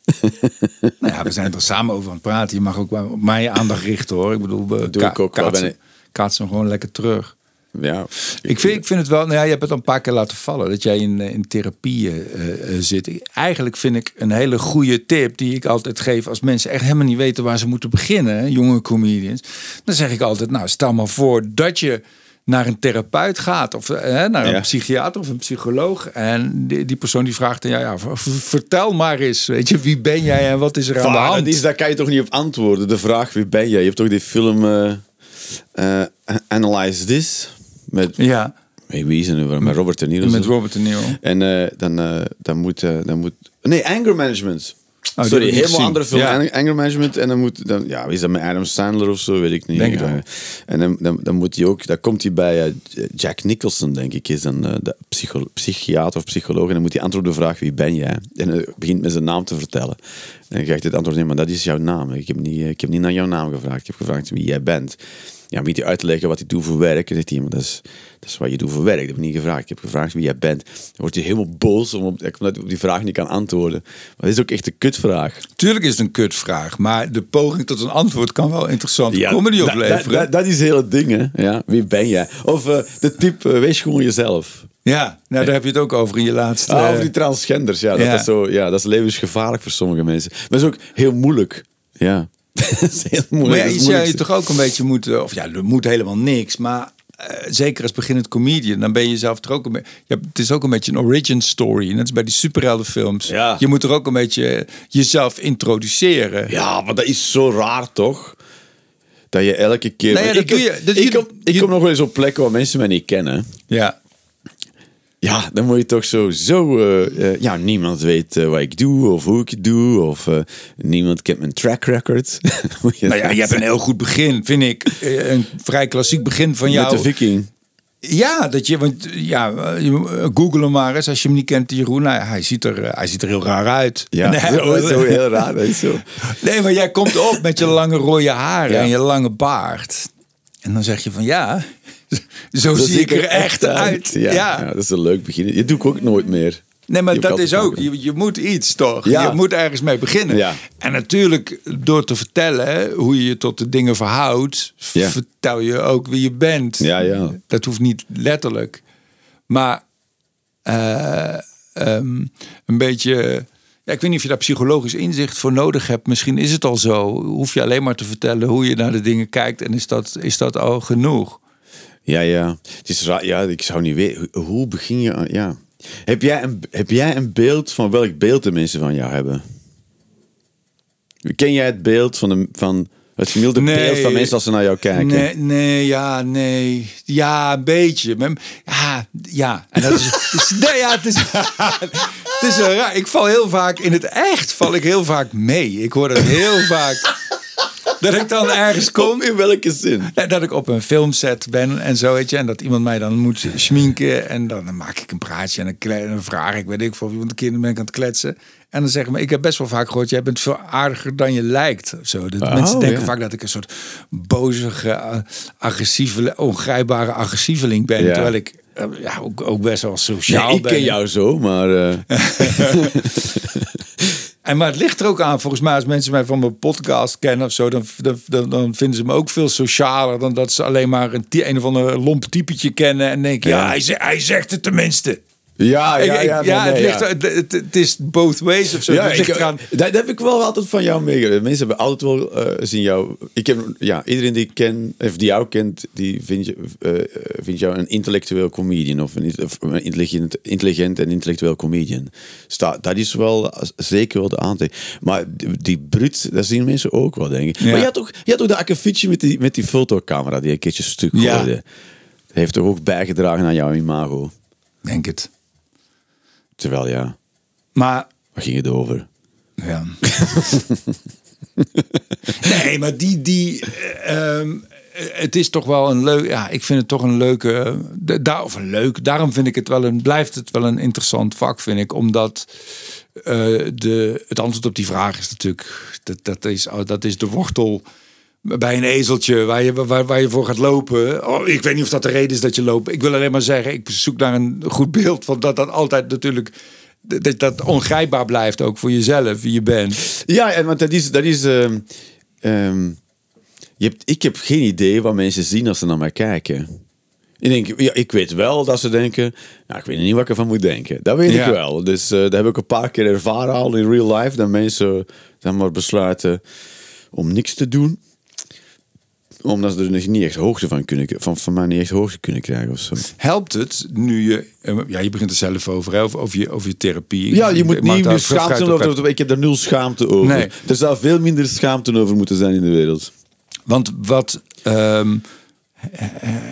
Nou ja, we zijn er samen over aan het praten. Je mag ook op mij aandacht richten hoor. Ik bedoel, doe ik ook kaatsen, kaatsen hem gewoon lekker terug. Ja, Ik vind, ik vind het wel, nou ja, je hebt het al een paar keer laten vallen dat jij in, in therapie eh, eh, zit. Eigenlijk vind ik een hele goede tip die ik altijd geef als mensen echt helemaal niet weten waar ze moeten beginnen, jonge comedians. Dan zeg ik altijd, nou stel maar voor dat je naar een therapeut gaat of eh, naar een Ja. psychiater of een psycholoog en die, die persoon die vraagt ja, ja, vertel maar eens, weet je, wie ben jij en wat is er aan de hand? is, daar kan je toch niet op antwoorden. De vraag, wie ben jij? Je hebt toch die film eh, eh, Analyze This? Met, Ja, hey, wie is er nu? Met Robert De Niro. met. Robert De Niro. En eh, dan, eh, dan, moet, eh, dan moet... Nee, Anger Management. Oh, Sorry, helemaal gezien. andere film. Ja. Anger Management. En dan moet... Dan, ja, wie is dat met Adam Sandler of zo? Weet ik niet. Denk en dan, dan, dan moet hij ook... Dan komt hij bij Jack Nicholson, denk ik. Is dan eh, de psycho- psychiater of psycholoog. En dan moet hij antwoorden op de vraag, wie ben jij? En hij begint met zijn naam te vertellen. En dan krijgt hij het antwoord, nee, maar dat is jouw naam. Ik heb niet, ik heb niet naar jouw naam gevraagd. Ik heb gevraagd wie jij bent. Ja, dan begint hij uit te leggen wat hij doet voor werk. En zegt hij, maar dat is, dat is wat je doet voor werk. Dat heb ik niet gevraagd. Ik heb gevraagd wie jij bent. Dan wordt hij helemaal boos om op, omdat hij op die vraag niet kan antwoorden. Maar dat is ook echt een kutvraag. Tuurlijk is het een kutvraag, maar de poging tot een antwoord kan wel interessante comedy dat- opleveren. Dat, dat, dat is het ding, hè. Ja, wie ben jij? Of eh, de tip, eh, wees gewoon jezelf. Ja, nou, daar heb je het ook over in je laatste. Ah, over die transgenders, ja. Dat, ja. Is zo, ja. dat is levensgevaarlijk voor sommige mensen. Maar dat is ook heel moeilijk. Ja. dat is heel moeilijk. maar ja, je is zou je toch ook een beetje moeten, of ja, er moet helemaal niks, maar eh, zeker als beginnend comedian, dan ben je zelf er ook een beetje. Ja, het is ook een beetje een origin story, net als bij die superheldenfilms. Ja. Je moet er ook een beetje jezelf introduceren. Ja, maar dat is zo raar, toch? Dat je elke keer... Nou ja, dat ik, doe je- ik, je- kom, ik je- kom nog wel eens op plekken waar mensen mij niet kennen. Ja. Ja, dan moet je toch zo... zo eh, eh, ja, niemand weet eh, wat ik doe of hoe ik het doe. Of niemand kent mijn track record. Je Nou ja, je hebt een heel goed begin, vind ik. Een vrij klassiek begin van Met jou. de viking. Ja, dat je, want ja, google hem maar eens als je hem niet kent, Jeroen. Nou, hij, ziet er, hij ziet er heel raar uit. Ja, Nee, zo, zo heel raar. Is zo. Nee, maar jij komt op met je lange rode haren Ja. en je lange baard. En dan zeg je van ja, zo, zie ik er echt uit. Ja, Ja. ja, dat is een leuk begin. Je doe ik ook nooit meer. Nee, maar Je dat is ook, je, je moet iets toch? Ja. Je moet ergens mee beginnen. Ja. En natuurlijk, door te vertellen hoe je je tot de dingen verhoudt, Ja. vertel je ook wie je bent. Ja, ja. Dat hoeft niet letterlijk. Maar eh, ehm, een beetje. Ja, ik weet niet of je daar psychologisch inzicht voor nodig hebt. Misschien is het al zo. Hoef je alleen maar te vertellen hoe je naar de dingen kijkt. En is dat, is dat al genoeg? Ja, ja. Het is raar. Ja, ik zou niet weten. Hoe- begin je aan... Ja. Heb jij, een, heb jij een beeld van welk beeld de mensen van jou hebben? Ken jij het beeld van, de, van het gemiddelde Nee. beeld van mensen als ze naar jou kijken? Nee, nee, ja, nee. Ja, een beetje. Ja, ja. En dat is, het is- nee, ja, het is, het is raar. Ik val heel vaak, in het echt val ik heel vaak mee. Ik hoor dat heel vaak. Dat ik dan ergens kom. In welke zin? Ja, dat ik op een filmset ben en zo, weet je. En dat iemand mij dan moet schminken. En dan, dan maak ik een praatje en dan, vraag ik, weet ik voor iemand een keer ben ik aan het kletsen. En dan zeggen maar ik heb best wel vaak gehoord, jij bent veel aardiger dan je lijkt. of Zo. De Oh, mensen denken ja. vaak dat ik een soort bozige, eh, agressieve, ongrijpbare agressieveling ben. Ja. Terwijl ik eh, ja, ook, ook best wel sociaal Nee, ik ben. ken jou zo, maar... eh, En maar het ligt er ook aan, volgens mij, als mensen mij van mijn podcast kennen of zo, dan, dan, dan, vinden ze me ook veel socialer dan dat ze alleen maar een, een of ander lomp typetje kennen en denken, ja, Ja. hij, zegt, hij zegt het tenminste. Ja, ja, ik- ja. nee, het, ligt, ja. Het, is both ways of zo. Ja, ik, eraan- dat, heb ik wel altijd van jou meegekregen. Mensen hebben altijd wel eh, zien jou. Ik heb, ja, iedereen die ik ken, of die jou kent, die vindt, eh, eh, vindt jou een intellectueel comedian of een, of een intelligent, intelligent en intellectueel comedian. Sta, dat is wel zeker wel de aantekening. Maar die, die brut, dat zien mensen ook wel, denk ik. Ja. Maar je had toch, je had toch dat akkefietje met die, met die fotocamera die een keertje stuk Ja. gooide. Dat heeft toch ook bijgedragen aan jouw imago. Denk het. Terwijl ja, Maar waar ging het over? Ja. nee, maar die, die eh, ehm, het is toch wel een leuk, ja, ik vind het toch een leuke, daar, of een leuk, daarom vind ik het wel een, blijft het wel een interessant vak, vind ik, omdat eh, de, het antwoord op die vraag is natuurlijk, dat, dat, is, dat is de wortel bij een ezeltje waar je, waar, waar je voor gaat lopen. Oh, ik weet niet of dat de reden is dat je loopt. Ik wil alleen maar zeggen, ik zoek naar een goed beeld van dat dat altijd natuurlijk dat dat ongrijpbaar blijft ook voor jezelf wie je bent. Ja, en want dat is. Dat is ehm, ehm, je hebt, ik heb geen idee wat mensen zien als ze naar mij kijken. Ik, denk, ja, ik weet wel dat ze denken. Nou, ik weet niet wat ik ervan moet denken. Dat weet Ja. ik wel. Dus eh dat heb ik een paar keer ervaren al in real life. Dat mensen zeg maar, besluiten om niks te doen. Omdat ze er nog niet echt hoogte van kunnen van, van mij niet echt hoogte kunnen krijgen of zo. Helpt het nu je, eh, ja, je begint er zelf over, hè, over, je, over je therapie. Ja, je moet niet meer schaamte over. Ik heb er nul schaamte over. Nee. Er zou veel minder schaamte over moeten zijn in de wereld. Want wat ehm,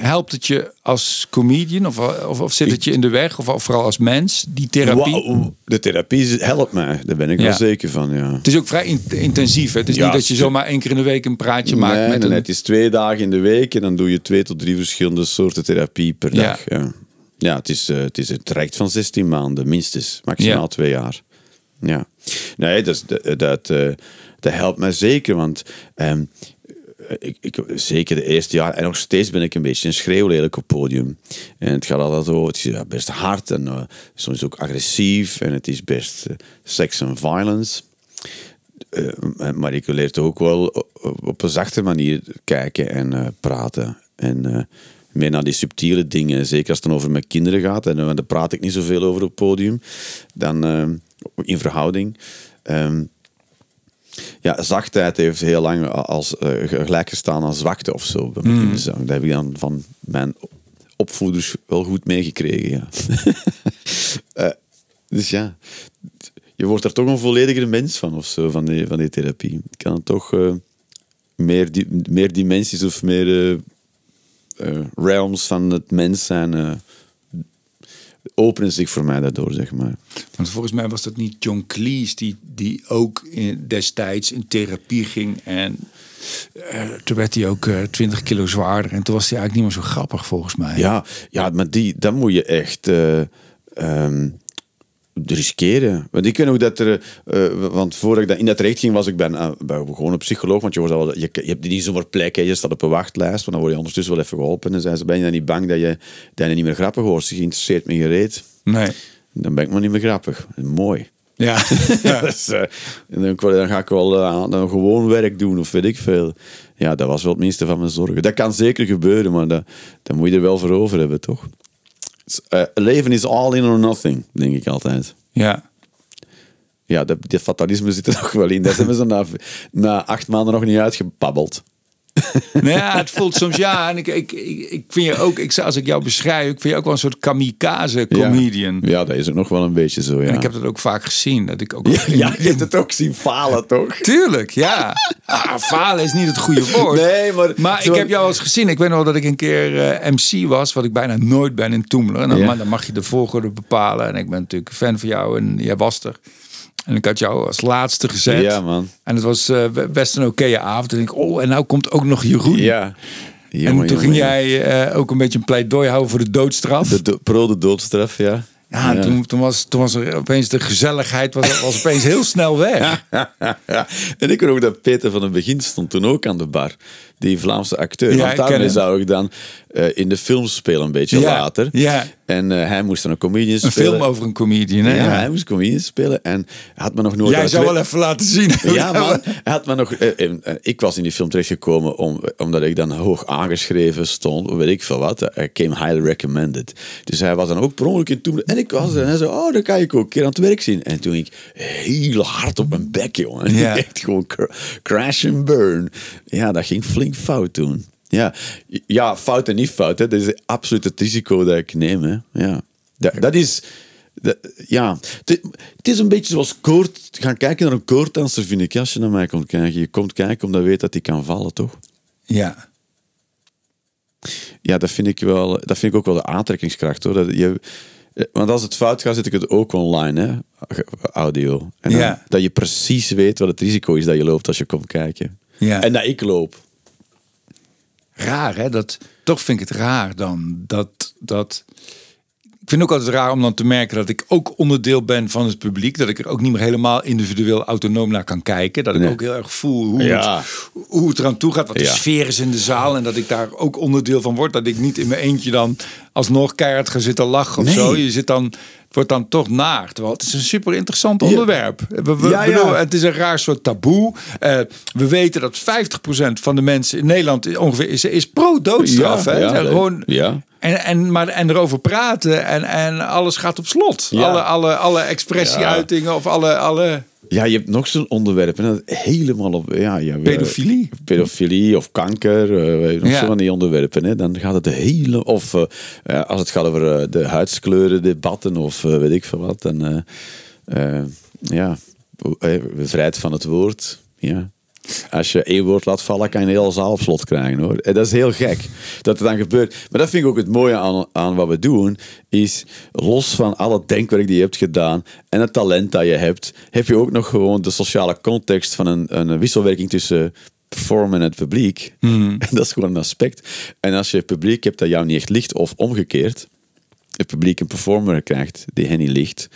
helpt het je als comedian of, of, of zit het je in de weg of, of vooral als mens die therapie? Wauw, de therapie helpt mij. Daar ben ik Ja. wel zeker van, ja. Het is ook vrij in- intensief. Hè? Het is Ja, niet dat je zomaar één keer in de week een praatje maakt met nee, een. het is twee dagen in de week en dan doe je twee tot drie verschillende soorten therapie per Ja. dag. Ja, ja het, is, eh, het is een traject van 16 maanden, minstens. Maximaal twee jaar. Ja. Nee, dat, is- dat, dat, eh, dat helpt mij zeker, want... ehm, ik, zeker de eerste jaar, en nog steeds ben ik een beetje een schreeuwlelijk op het podium. En het gaat altijd over, het is best hard en eh, soms ook agressief en het is best eh, sex en violence. Eh, maar ik leer toch ook wel op- een zachte manier kijken en praten. En meer naar die subtiele dingen. Zeker als het dan over mijn kinderen gaat. En daar praat ik niet zoveel over op het podium. Dan in verhouding. Ehm, ja, zachtheid heeft heel lang als, eh, gelijk gestaan aan zwakte of zo. kinderzang. Dat heb ik dan van mijn opvoeders wel goed meegekregen. Ja. Eh, dus ja, je wordt er toch een volledigere mens van of zo, van die, van die therapie. Je kan toch eh, meer, di meer dimensies of meer eh, eh, realms van het mens zijn. Openen zich voor mij daardoor, zeg maar. Want volgens mij was dat niet John Cleese die, die ook in, destijds in therapie ging. En eh, toen werd hij ook eh 20 kilo zwaarder. En toen was hij eigenlijk niet meer zo grappig volgens mij. Ja, ja maar die, dat moet je echt eh, ehm, riskeren. Want ik weet ook dat er... eh, want voordat ik dat in dat traject ging, was ik bij, een- bij gewoon een psycholoog. Want je, wordt al, je, je hebt niet zomaar plek, hè. je staat op een wachtlijst. Want dan word je ondertussen wel even geholpen. En zei ze, ben je dan niet bang dat je, dat je niet meer grappig wordt? Ze geïnteresseerd me gereed. Nee. Dan ben ik maar niet meer grappig. Mooi. Ja. Dus, eh, en dan, dan ga ik wel eh, dan gewoon werk doen of weet ik veel. Ja, dat was wel het minste van mijn zorgen. Dat kan zeker gebeuren, maar dat, dat moet je er wel voor over hebben, toch? Eh, leven is all in or nothing, denk ik altijd. ja. Ja, dat, dat fatalisme zit er nog wel in. Dat hebben ze na, na acht maanden nog niet uitgepabbeld. nou ja, het voelt soms ja. En ik, ik, ik, vind je ook, ik, als ik jou beschrijf, ik vind je ook wel een soort kamikaze comedian. Ja, ja dat is ook nog wel een beetje zo. Ja. En ik heb dat ook vaak gezien. Dat ik ook ja, ja, je hebt het ook zien falen, toch? Tuurlijk, ja. Ah, falen is niet het goede woord. Nee, maar... Maar ik heb jou eens gezien. Ik weet nog dat ik een keer eh, MC was, wat ik bijna nooit ben in Toemelen. En dan, maar dan mag je de volgorde bepalen. En ik ben natuurlijk fan van jou en jij was er. En ik had jou als laatste gezet. Ja, man. En het was uh, best een oké avond. En ik, oh, en nou komt ook nog Jeroen. Ja. Jongen, en toen ging jij uh, ook een beetje een pleidooi houden voor de doodstraf. De do pro de doodstraf, ja. Ja, ja. Toen, toen, was, toen was er opeens de gezelligheid was, was opeens heel snel weg. en ik weet ook dat Peter van het begin stond toen ook aan de bar. Die Vlaamse acteur. Ja, Want daarmee zou ik dan uh, in de film spelen een beetje ja, later. Ja. En uh, hij moest dan een comedian een spelen. Een film over een comedian, hè? Ja, hij moest comedian spelen. En had me nog nooit... Jij zou wel even laten zien. ja, man. Hij had me nog... Uh, ik was in die film terechtgekomen om, omdat ik dan hoog aangeschreven stond. Weet ik veel wat. I came highly recommended. Dus hij was dan ook per ongeluk in toen. En ik was er en hij zei, oh, dan kan ik ook een keer aan het werk zien. En toen ik heel hard op mijn bek, jongen. Echt gewoon crash and burn. Ja, dat ging flink fout toen. Ja, ja fout en niet fout. Hè. Dat is absoluut het risico dat ik neem. Hè. Ja. Dat, dat is... Dat, ja, het, het, is een beetje zoals koord, gaan kijken naar een koorddanser, vind ik. Als je naar mij komt kijken. Je komt kijken omdat je weet dat hij kan vallen, toch? Ja. Ja, dat vind ik, wel, dat vind ik ook wel de aantrekkingskracht, hoor. Dat je, want als het fout gaat, zet ik het ook online, hè? audio. En dan, ja. Dat je precies weet wat het risico is dat je loopt als je komt kijken. Ja. En dat ik loop. Raar, hè? Dat, toch vind ik het raar dan. Dat, dat... Ik vind ook altijd raar om dan te merken dat ik ook onderdeel ben van het publiek. Dat ik er ook niet meer helemaal individueel autonoom naar kan kijken. Dat ik Nee. ook heel erg voel hoe, Ja. het, hoe het eraan toe gaat. Wat de Ja. sfeer is in de zaal. En dat ik daar ook onderdeel van word. Dat ik niet in mijn eentje dan alsnog keihard ga zitten lachen of zo. Je zit dan... Het wordt dan toch naar. Terwijl het is een super interessant onderwerp. We, we- Ja, ja. bedoel, het is een raar soort taboe. Eh, we weten dat 50% van de mensen in Nederland ongeveer is, is pro-doodstraf. Ja, hè? gewoon, ja. En, en, maar, en erover praten en, en alles gaat op slot. Ja. Alle, alle, alle expressieuitingen of alle, alle Ja, je hebt nog zo'n onderwerp en dat helemaal op... Ja, ja, pedofilie. pedofilie of kanker, eh, nog Ja. zo van die onderwerpen. Hè. Dan gaat het de hele... Of eh, eh, als het gaat over de huidskleuren, debatten of weet ik veel wat. Dan, ja, vrijheid van het woord. Ja. Als je één woord laat vallen, kan je een hele zaal op slot krijgen. hoor. En dat is heel gek dat het dan gebeurt. Maar dat vind ik ook het mooie aan, aan wat we doen. Is los van al het denkwerk die je hebt gedaan en het talent dat je hebt, heb je ook nog gewoon de sociale context van een, een wisselwerking tussen performen en het publiek. En dat is gewoon een aspect. En als je publiek hebt dat jou niet echt ligt, of omgekeerd, het publiek een performer krijgt die hen niet ligt,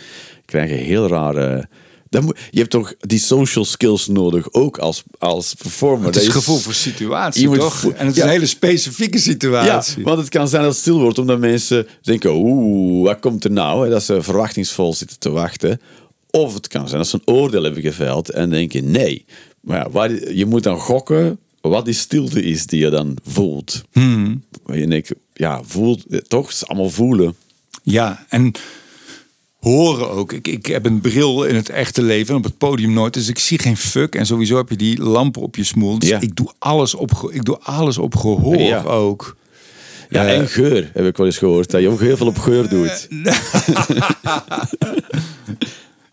krijg je heel rare. Dan moet, je hebt toch die social skills nodig, ook als, als performer. Het is gevoel voor situatie, toch? en het is een hele specifieke Ja, situatie. want het kan zijn dat het stil wordt omdat mensen denken: oeh, wat komt er nou? Hè, Dat ze verwachtingsvol zitten te wachten. Of het kan zijn dat ze een oordeel hebben geveld en denken: nee. Maar ja, waar, je moet dan gokken wat die stilte is die je dan voelt. Hmm. Je denkt: ja, voelt, toch? Het is allemaal voelen. Ja, en horen ook. Ik, ik heb een bril in het echte leven en op het podium nooit. Dus ik zie geen fuck. En sowieso heb je die lampen op je smoel. Dus Ja. ik, doe alles op, ik doe alles op gehoor Ja. ook. Ja, Eh, en geur heb ik wel eens gehoord. Dat je ook heel veel op geur doet.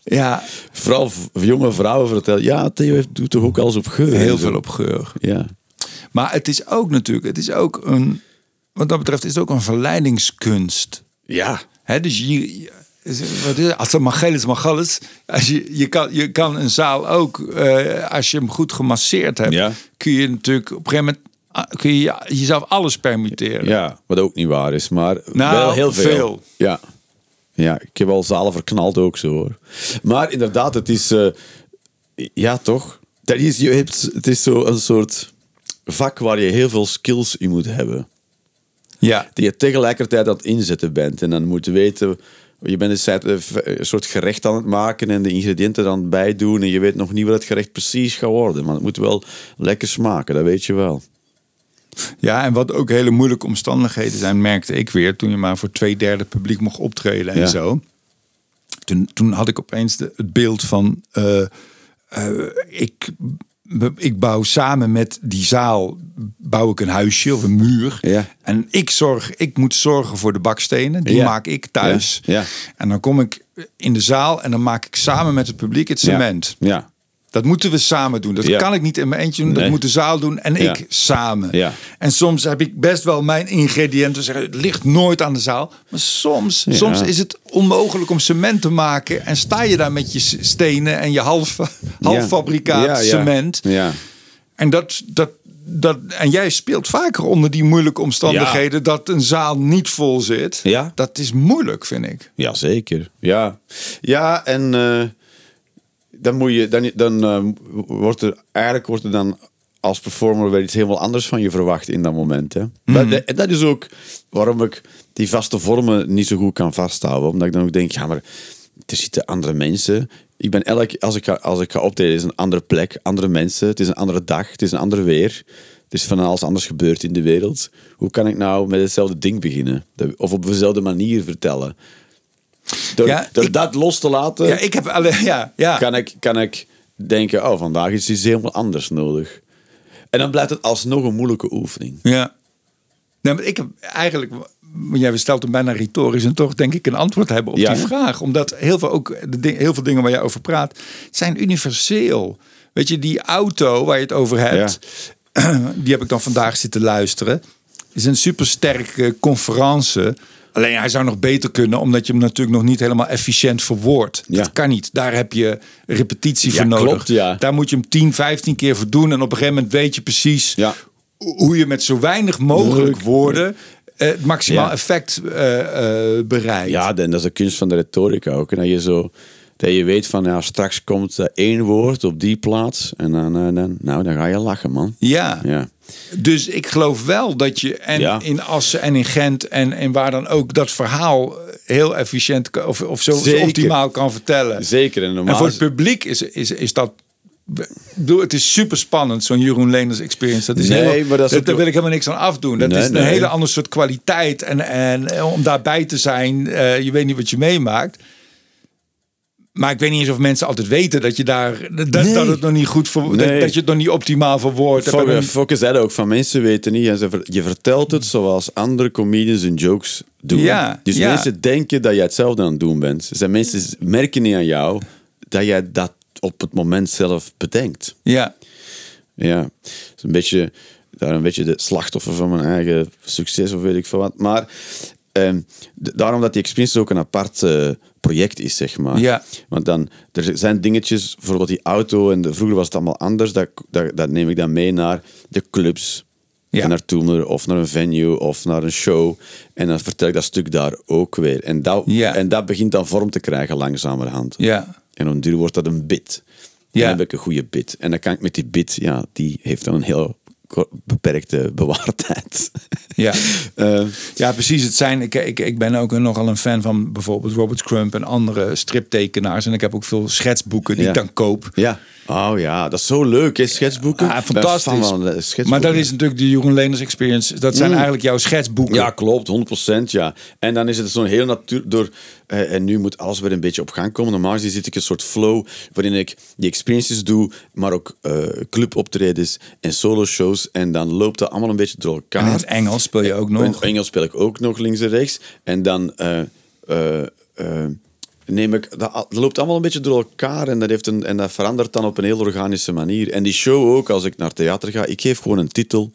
Ja, Vooral jonge vrouwen vertellen: ja, Theo doet toch ook alles op geur. heel veel op geur. Ja. Maar het is ook natuurlijk, het is ook een, wat dat betreft, is het ook een verleidingskunst. Ja. Dus je- wat is het? als het mag geel is, mag alles. Als je, je, kan, je kan een zaal ook, eh, als je hem goed gemasseerd hebt, Ja. kun je natuurlijk op een gegeven moment ah, kun je jezelf alles permitteren. Ja, wat ook niet waar is, maar Nou, wel heel veel. veel. Ja. ja, ik heb al zalen verknald ook zo hoor. Maar inderdaad, het is... eh, ja, toch? Dat is, je hebt, het is zo een soort vak waar je heel veel skills in moet hebben. Ja. Die je tegelijkertijd aan het inzetten bent. En dan moet weten... Je bent een soort- een soort gerecht aan het maken en de ingrediënten er aan het bijdoen. En je weet nog niet wat het gerecht precies gaat worden. Maar het moet wel lekker smaken, dat weet je wel. ja, en wat ook hele moeilijke omstandigheden zijn, merkte ik weer toen je maar voor twee derde publiek mocht optreden en Ja. zo. Toen, toen had ik opeens de, het beeld van, eh, eh, ik ik bouw samen met die zaal bouw ik een huisje of een muur. Ja. En ik zorg, ik moet zorgen voor de bakstenen. Die Ja. maak ik thuis. Ja. Ja. En dan kom ik in de zaal en dan maak ik samen met het publiek het cement. Ja. Dat moeten we samen doen. Dat Ja. kan ik niet in mijn eentje doen. Dat Nee. moet de zaal doen en Ja. ik samen. Ja. En soms heb ik best wel mijn ingrediënten. Zeggen, het ligt nooit aan de zaal. Maar soms, soms is het onmogelijk om cement te maken. En sta je daar met je stenen en je half, halffabrikaat cement. Ja. En, dat, dat, dat, en jij speelt vaker onder die moeilijke omstandigheden. Dat een zaal niet vol zit. Ja. Dat is moeilijk, vind ik. Ja, zeker. Ja, ja en eh, dan, moet je, dan, dan eh, wordt er eigenlijk wordt er dan als performer weer iets helemaal anders van je verwacht in dat moment. Hè? Maar de- en dat is ook waarom ik die vaste vormen niet zo goed kan vasthouden. Omdat ik dan ook denk, ja, maar er zitten andere mensen. Ik ben elk, als ik ga, als ik ga optreden, is een andere plek, andere mensen. Het is een andere dag, het is een ander weer. Er is van alles anders gebeurd in de wereld. Hoe kan ik nou met hetzelfde ding beginnen? Of op dezelfde manier vertellen? Door, Ja, door ik- dat los te laten, Ja, ik heb. Ja, ja. kan, ik, kan ik denken: oh, vandaag is iets helemaal anders nodig. En dan blijft het alsnog een moeilijke oefening. Ja. Nee, maar ik heb eigenlijk, jij stelt hem bijna retorisch en toch denk ik een antwoord hebben op Ja, die vraag. Omdat heel veel, ook de heel veel dingen waar je over praat, zijn universeel. Weet je, die auto waar je het over hebt, die heb ik dan vandaag zitten luisteren. Is een supersterke conferentie. Alleen hij zou nog beter kunnen, omdat je hem natuurlijk nog niet helemaal efficiënt verwoordt. Ja. Dat kan niet. Daar heb je repetitie Ja, voor nodig. klopt, ja. Daar moet je hem 10, 15 keer voor doen. En op een gegeven moment weet je precies hoe je met zo weinig mogelijk Leuk. woorden eh, het maximaal Ja. effect eh, eh, bereikt. Ja, en dat is de kunst van de retorica ook. En dat je zo. Dat je weet van, ja, straks komt er één woord op die plaats. En dan, eh, dan, nou, dan ga je lachen, man. Ja. Ja. Dus ik geloof wel dat je en Ja. in Assen en in Gent en, en waar dan ook dat verhaal heel efficiënt of, of zo, optimaal kan vertellen. Zeker. En normaal En voor het publiek is, is, is dat. Bedoel, het is super spannend, zo'n Jeroen Leners experience. Dat is Nee, helemaal- maar dat is daar wil ik helemaal niks aan afdoen. Dat Nee, is een nee. hele ander soort kwaliteit. En, en eh, om daarbij te zijn, eh, je weet niet wat je meemaakt. Maar ik weet niet eens of mensen altijd weten dat je daar dat, Nee. dat het nog niet goed voor dat, Nee. dat je het nog niet optimaal verwoord hebt. En Fokke, dan- Fokke zei dat ook van mensen weten niet. En ze ver- je vertelt het zoals andere comedians hun jokes doen. Ja, dus ja. mensen denken dat jij hetzelfde aan het doen bent. Zijn mensen merken niet aan jou dat jij dat op het moment zelf bedenkt. Ja, Ja, het is een beetje, daar een beetje de slachtoffer van mijn eigen succes of weet ik veel wat. Maar ehm, d- daarom dat die experience ook een apart eh, project is, zeg maar. Ja. Want dan, er zijn dingetjes, bijvoorbeeld die auto, en de, vroeger was het allemaal anders, dat, dat, dat neem ik dan mee naar de clubs. Ja. En naartoe, of naar een venue, of naar een show. En dan vertel ik dat stuk daar ook weer. En dat, Ja. en dat begint dan vorm te krijgen langzamerhand. ja. En op een duur wordt dat een bit. Ja. Dan heb ik een goede bit. En dan kan ik met die bit, ja, die heeft dan een heel beperkte bewaartijd. Ja. Eh, Ja, precies. Het zijn, ik, ik, ik ben ook nogal een fan van bijvoorbeeld Robert Crump en andere striptekenaars. En ik heb ook veel schetsboeken die Ja. ik dan koop. ja. Oh ja, dat is zo leuk, hè, schetsboeken. Fan fantastisch. eh, schetsboeken. Maar dat is natuurlijk de Jeroen Leners experience. Dat zijn Mm. eigenlijk jouw schetsboeken. Ja, klopt, 100%. Ja. En dan is het zo'n heel natuur door. eh, en nu moet alles weer een beetje op gang komen. Normaal gezien zit ik een soort flow waarin ik die experiences doe, maar ook eh cluboptredens en solo-shows. En dan loopt dat allemaal een beetje door elkaar. En in het Engels speel je ook In nog. Engels speel ik ook nog links en rechts. En dan neem ik... Dat, loopt allemaal een beetje door elkaar en dat, heeft een, en dat verandert dan op een heel organische manier. En die show ook, als ik naar theater ga, ik geef gewoon een titel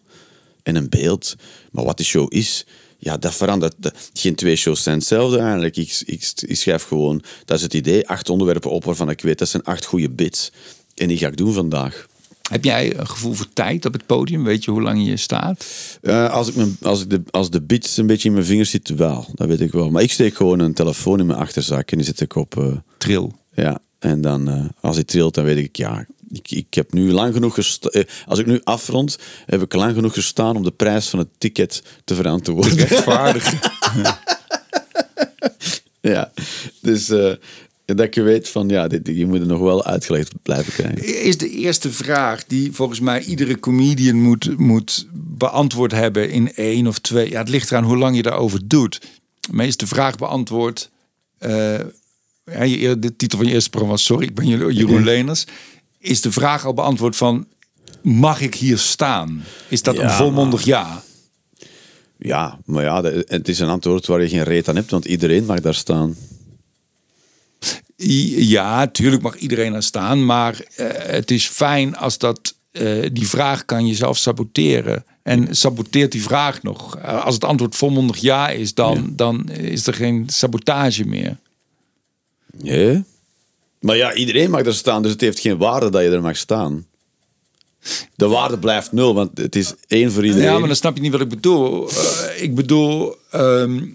en een beeld. Maar wat die show is, ja, dat verandert. De- Geen twee shows zijn hetzelfde eigenlijk. Ik, ik, ik schrijf gewoon, dat is het idee, acht onderwerpen op waarvan ik weet, dat zijn acht goede bits. En die ga ik doen vandaag. Heb jij een gevoel voor tijd op het podium? Weet je hoe lang je staat? Eh, als, ik mijn, als, ik de, als de beats een beetje in mijn vingers zitten, wel. Dat weet ik wel. Maar ik steek gewoon een telefoon in mijn achterzak en die zet ik op. eh, Tril. ja. En dan, eh, als hij trilt, dan weet ik, ja, ik, ik heb nu lang genoeg gestaan. als ik nu afrond, heb ik lang genoeg gestaan om de prijs van het ticket te verantwoorden. Rechtvaardig. ja. Dus dat je weet van, ja, dit, je moet er nog wel uitgelegd blijven krijgen. is de eerste vraag die volgens mij iedere comedian moet, moet beantwoord hebben in één of twee. Ja, het ligt eraan hoe lang je daarover doet. Maar is de vraag beantwoord. eh, ja, je, de titel van je eerste programma was Sorry, ik ben Jeroen Leners. Is de vraag al beantwoord van mag ik hier staan? Is dat een volmondig ja? Ja, maar ja, het is een antwoord waar je geen reet aan hebt, want iedereen mag daar staan. Ja, tuurlijk mag iedereen er staan, maar eh, het is fijn als dat eh, die vraag kan jezelf saboteren. En saboteert die vraag nog. Eh, Als het antwoord volmondig ja is, dan, dan is er geen sabotage meer. Ja. Maar ja, iedereen mag daar staan, dus het heeft geen waarde dat je er mag staan. De waarde blijft nul, want het is één voor iedereen. Ja, maar dan snap je niet wat ik bedoel. Ik bedoel, ehm,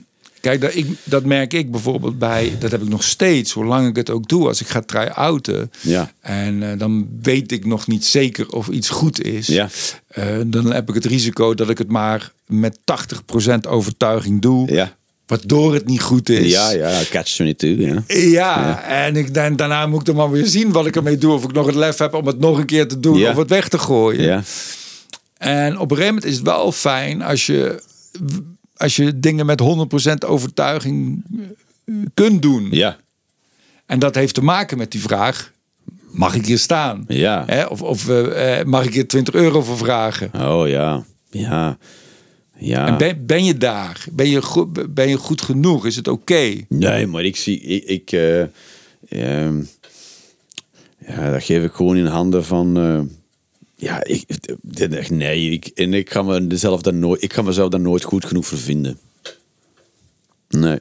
kijk, dat, ik, dat merk ik bijvoorbeeld bij, dat heb ik nog steeds, hoe lang ik het ook doe, als ik ga try-outen. Ja. En eh, dan weet ik nog niet zeker of iets goed is. Ja. Eh, dan heb ik het risico dat ik het maar met 80% overtuiging doe. Ja. Waardoor het niet goed is. Ja, ja, catch 22, ja. Ja, en ik, dan, daarna moet ik dan maar weer zien wat ik ermee doe. Of ik nog het lef heb om het nog een keer te doen. Ja. Of het weg te gooien. Ja, En op een gegeven moment is het wel fijn als je, als je dingen met 100% overtuiging eh, kunt doen. ja. En dat heeft te maken met die vraag: mag ik hier staan? Ja. Hè? Of, of eh, eh, mag ik hier 20 euro voor vragen? Oh ja, ja. Ja. En ben, ben je daar? Ben je, goed, ben je goed genoeg? Is het oké? Nee, maar ik zie, ik, ik eh, ehm, ja, dat geef ik gewoon in handen van, ja, ik, nee, ik, en ik ga, mezelf daar nooit, ik ga mezelf daar nooit goed genoeg voor vinden. Nee.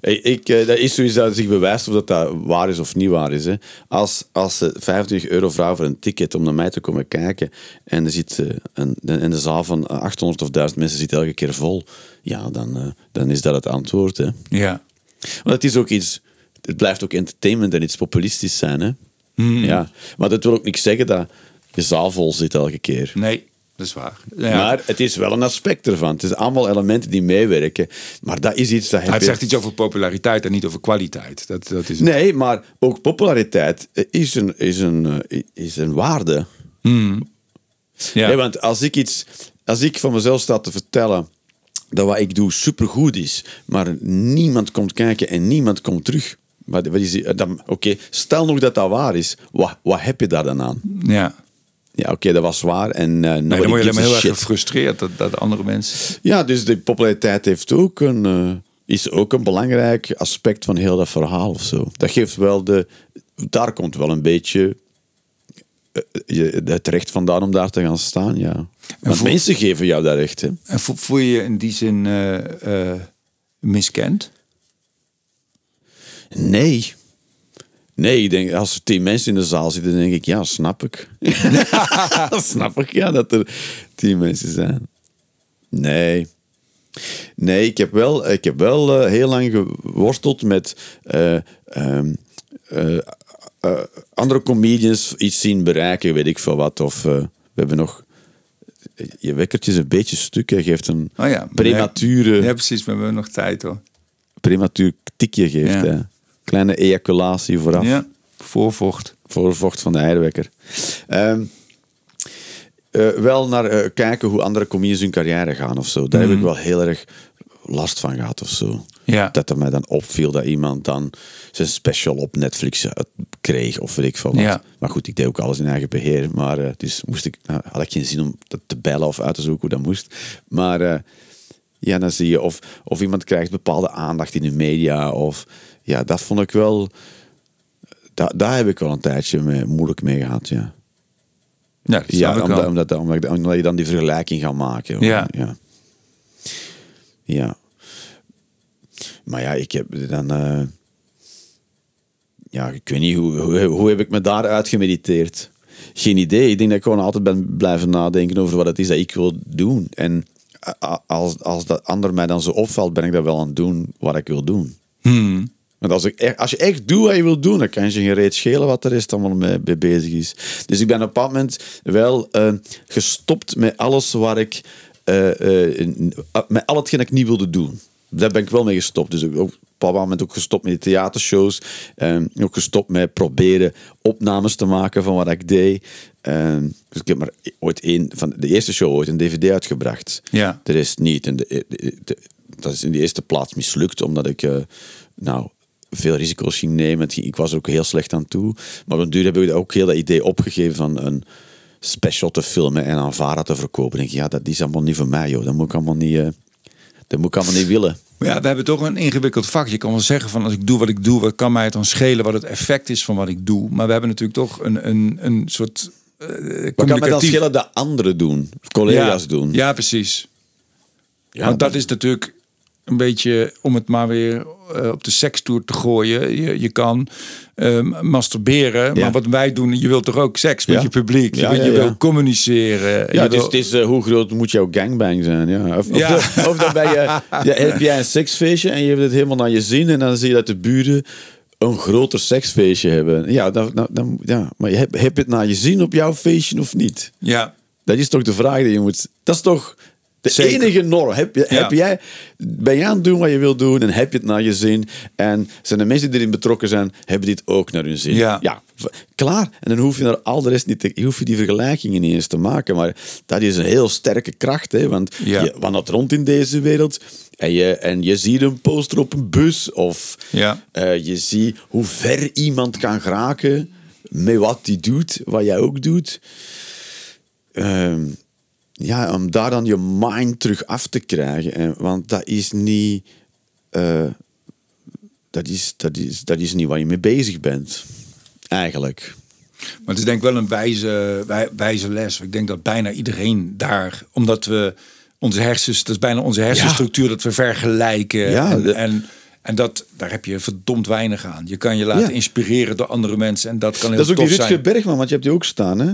Ik, ik, eh, dat is zoiets dat zich bewijst of dat, dat waar is of niet waar is. Hè. Als, als ze 25 euro vragen voor een ticket om naar mij te komen kijken en, er zit, eh, een, en de zaal van 800 of 1000 mensen zit elke keer vol, ja, dan, eh, dan is dat het antwoord. Hè. Ja. Want het is ook iets, het blijft ook entertainment en iets populistisch zijn. Hè? Hmm. Ja. Maar dat wil ook niet zeggen dat je zaal vol zit elke keer. Nee, dat is waar. Ja. Maar het is wel een aspect ervan. Het is allemaal elementen die meewerken. Maar dat is iets dat je- zegt iets over populariteit en niet over kwaliteit. Dat, dat is het. Nee, maar ook populariteit is een, is een, eh, is een waarde. Ja. Hè, want als ik iets, als ik van mezelf sta te vertellen dat wat ik doe supergoed is, maar niemand komt kijken en niemand komt terug. Wat, wat is dan- Oké, stel nog dat dat waar is. Wat, wat heb je daar dan aan? ja. Ja, oké, dat was waar. En, uh, Nee, dan word je alleen maar heel erg gefrustreerd dat, dat andere mensen. Ja, dus de populariteit heeft ook een, eh, is ook een belangrijk aspect van heel dat verhaal of zo. Dat geeft wel de. Daar komt wel een beetje eh, je- het recht vandaan om daar te gaan staan, ja. Want mensen geven jou dat recht, hè. En vo- voel je je in die zin miskend? Nee. Nee, ik denk, als er tien mensen in de zaal zitten, dan denk ik, ja, snap ik. snap ik, ja, dat er tien mensen zijn. Nee. Nee, ik heb wel, ik heb wel eh, heel lang geworsteld met eh, ehm, eh, andere comedians iets zien bereiken, weet ik veel wat. Of we hebben nog... Je wekkertje is een beetje stuk, hij geeft een Oh ja. premature Ja, precies. Maar we hebben nog tijd hoor. prematuur tikje geeft. Ja. Kleine ejaculatie vooraf. Ja. Voorvocht. Voor vocht van de eierwekker. Ehm, eh, wel naar eh, kijken hoe andere comedians hun carrière gaan of zo. Daar heb ik wel heel erg last van gehad of zo. Ja. Dat er mij dan opviel dat iemand dan zijn special op Netflix eh, kreeg of weet ik veel wat. Ja. Maar goed, ik deed ook alles in eigen beheer. Maar dus moest ik, nou, had ik geen zin om dat te bellen of uit te zoeken hoe dat moest. Maar ja, dan zie je of, of iemand krijgt bepaalde aandacht in de media. Of ja, dat vond ik wel. Daar, daar heb ik wel een tijdje mee, moeilijk mee gehad, ja. Ja, Ja, omdat, omdat, omdat, omdat je dan die vergelijking gaat maken. Ja. ja. Ja. Maar ja, ik heb dan... eh, ja, ik weet niet, hoe, hoe, hoe heb ik me daar uitgemediteerd? Geen idee. Ik denk dat ik gewoon altijd ben blijven nadenken over wat het is dat ik wil doen. En als, als dat ander mij dan zo opvalt, ben ik dat wel aan het doen wat ik wil doen. Hmm. Want als, ik als je echt doet wat je wil doen, dan kan je geen reet schelen wat de rest allemaal mee, bezig is. Dus ik ben op een bepaald moment wel eh, gestopt met alles waar ik... eh, eh, met al hetgeen ik niet wilde doen. Daar ben ik wel mee gestopt. Dus ook op een moment ook gestopt met die theatershows. eh, ook gestopt met proberen opnames te maken van wat ik deed. Eh, dus ik heb maar ooit één... Van de eerste show ooit een dvd uitgebracht. Ja. De rest niet. En de, de- de- dat is in de eerste plaats mislukt, omdat ik nou, veel risico's ging nemen. Ik was er ook heel slecht aan toe. Maar op een duur heb ik ook heel dat idee opgegeven van een, special te filmen en aan Vara te verkopen. denk ik, ja, dat is allemaal niet voor mij, joh. Dat moet ik allemaal niet, eh, dat moet ik allemaal niet willen. Maar ja, we hebben toch een ingewikkeld vak. Je kan wel zeggen van als ik doe wat ik doe, wat kan mij het dan schelen wat het effect is van wat ik doe. Maar we hebben natuurlijk toch een, een, een soort uh, Wat kan mij dan communicatief- schelen dat anderen doen, collega's doen? Ja, precies. Ja, Want dat dat- is natuurlijk een beetje om het maar weer eh, op de sekstoer te gooien. Je, je kan ehm, masturberen, Ja. maar wat wij doen, je wilt toch ook seks met Ja. je publiek. Je, Ja, je ja. wil communiceren. Ja, je het is, wil- het is eh, hoe groot moet jouw gangbang zijn? Ja. Of, Ja. Of, of dan ben je, ja, heb jij een seksfeestje en je hebt het helemaal naar je zin en dan zie je dat de buren een groter seksfeestje hebben. Ja, dan, dan, dan- ja. maar heb, heb je het naar je zin op jouw feestje of niet? ja. Dat is toch de vraag die je moet... Dat is toch de Zeker. enige norm. Heb, je, Ja. heb jij, ben jij aan het doen wat je wilt doen en heb je het naar je zin? En zijn de mensen die erin betrokken zijn, hebben dit ook naar hun zin? Ja. v- klaar. En dan hoef je naar al de rest niet te... Je hoeft die vergelijkingen niet eens te maken. Maar dat is een heel sterke kracht, hè. Want Ja. je wandelt rond in deze wereld en je, en je ziet een poster op een bus of Ja. eh, je ziet hoe ver iemand kan geraken met wat hij doet, wat jij ook doet. Ehm, ja, om daar dan je mind terug af te krijgen. En, want dat is niet... eh, dat, is, dat, is, dat is niet waar je mee bezig bent. Eigenlijk. Maar het is denk ik wel een wijze, wij- wijze les. Ik denk dat bijna iedereen daar, omdat we onze hersens, dat is bijna onze hersenstructuur, dat we vergelijken. Ja, en, en, en dat, daar heb je verdomd weinig aan. Je kan je laten Ja. inspireren door andere mensen en dat kan heel dat is ook die tof Rutger zijn. Bergman, want je hebt die ook staan, hè?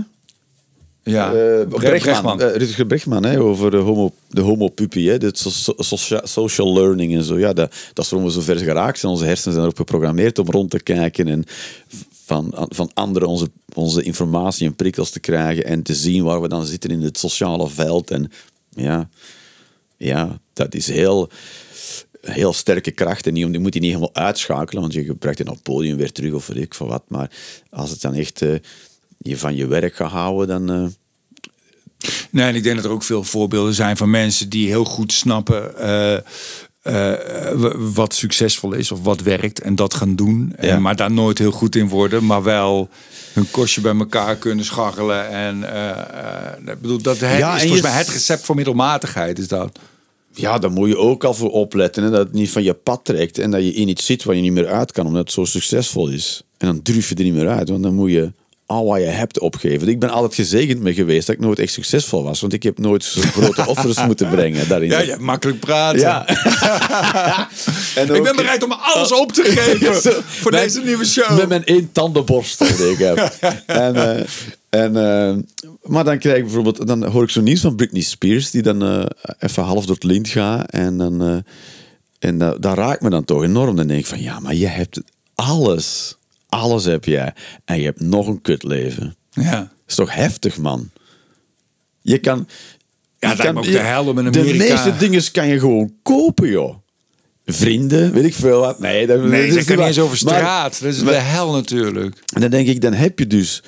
Ja, Eh, Bregman. Eh, Rutger Bregman, hè, over de homo, de homopupie, hè, dit so- so- socia- social learning en zo. Ja, dat, dat is waarom we zo ver geraakt zijn. Onze hersenen zijn erop geprogrammeerd om rond te kijken en van, van anderen onze, onze informatie en prikkels te krijgen en te zien waar we dan zitten in het sociale veld. En ja, ja dat is heel, heel sterke kracht. En die, die moet je niet helemaal uitschakelen, want je gebruikt het op het podium weer terug of weet ik van wat. Maar als het dan echt eh, je van je werk gaat houden, dan... eh, Nee, en ik denk dat er ook veel voorbeelden zijn van mensen die heel goed snappen eh, eh, wat succesvol is of wat werkt en dat gaan doen. Ja. En, maar daar nooit heel goed in worden, maar wel hun kostje bij elkaar kunnen scharrelen. En ik bedoel, dat het Ja, is en volgens mij het recept voor middelmatigheid is dat. Ja, daar moet je ook al voor opletten. Hè, dat het niet van je pad trekt. En dat je in iets zit waar je niet meer uit kan, omdat het zo succesvol is. En dan durf je er niet meer uit, want dan moet je al wat je hebt opgeven. Ik ben altijd gezegend mee geweest dat ik nooit echt succesvol was. Want ik heb nooit zo grote offers moeten brengen daarin. Ja, ja makkelijk praten. Ja. en Ik ben bereid om alles op te geven Zo, voor met- deze nieuwe show. Met mijn één tandenborstel die ik heb. en, eh, en, eh, maar dan krijg ik bijvoorbeeld, dan hoor ik zo nieuws van Britney Spears, die dan eh, even half door het lint gaat. En, dan, en dat, dat raakt me dan toch enorm. Dan denk ik van, ja, maar je hebt alles. Alles heb jij. En je hebt nog een kutleven. Ja. Dat is toch heftig, man? Je kan... Ja, je lijkt me ook de hel in De Amerika- meeste dingen kan je gewoon kopen, joh. Vrienden, weet ik veel wat. Nee, dat, Nee, dat dat is kan niet eens over Maar- straat. dat is maar- de hel natuurlijk. en dan denk ik, dan heb je dus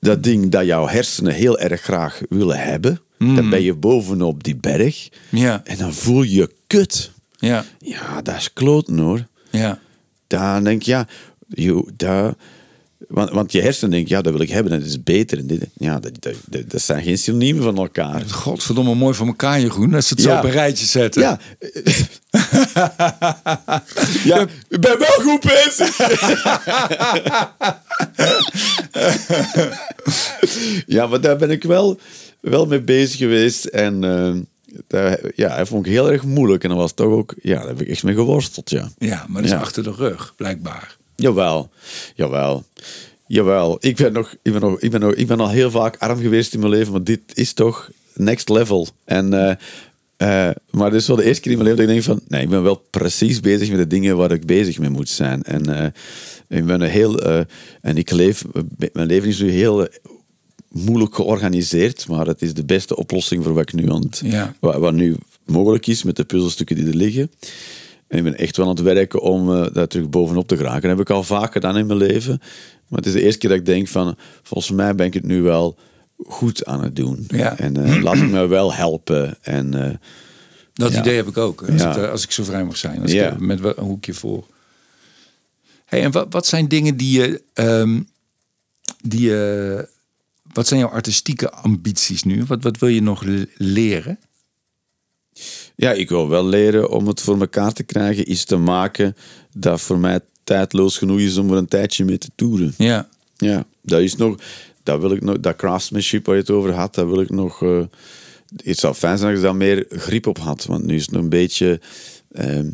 dat ding dat jouw hersenen heel erg graag willen hebben. Dan ben je bovenop die berg. Ja, En dan voel je je kut. ja, Ja, dat is kloten hoor. ja. Dan denk ik, ja, joh, daar... Want, want je hersenen denken, ja, dat wil ik hebben, dat is beter. En dit, ja, dat, dat, zijn geen synoniemen van elkaar. Godverdomme mooi voor elkaar, Jeroen. Dat ze het zo op een rijtje zetten. Ja. ja, ik ben wel goed bezig. ja, maar daar ben ik wel, wel mee bezig geweest. En daar, ja, dat vond ik heel erg moeilijk. En dat was toch ook, ja, daar heb ik echt mee geworsteld, ja. Ja, maar dat is Ja. achter de rug, blijkbaar. Jawel, jawel. Jawel, ik ben, nog, ik, ben nog, ik, ben nog, ik ben al heel vaak arm geweest in mijn leven, maar dit is toch next level. En, eh, eh, maar dit is wel de eerste keer in mijn leven dat ik denk van, nee, ik ben wel precies bezig met de dingen waar ik bezig mee moet zijn. En eh, ik ben een heel, en ik leef, mijn leven is nu heel moeilijk georganiseerd, maar het is de beste oplossing voor wat ik nu aan het, Ja. wat, wat nu mogelijk is met de puzzelstukken die er liggen. En ik ben echt wel aan het werken om eh, daar terug bovenop te geraken. Dat heb ik al vaak gedaan in mijn leven. Maar het is de eerste keer dat ik denk van... Volgens mij ben ik het nu wel goed aan het doen. Ja. En eh, laat ik me wel helpen. En eh, Dat Ja. idee heb ik ook. Als, Ja. ik, als ik zo vrij mag zijn. Als Ja. ik, met een hoekje voor. Hey, en wat, wat zijn dingen die je... ehm, die je wat zijn jouw artistieke ambities nu? Wat, wat wil je nog leren? Ja, ik wil wel leren om het voor elkaar te krijgen, iets te maken dat voor mij tijdloos genoeg is om er een tijdje mee te toeren. Ja. Ja, dat is nog, dat wil ik nog, dat craftsmanship waar je het over had, dat wil ik nog. eh, het zou fijn zijn als ik daar meer grip op had, want nu is het nog een beetje. ehm,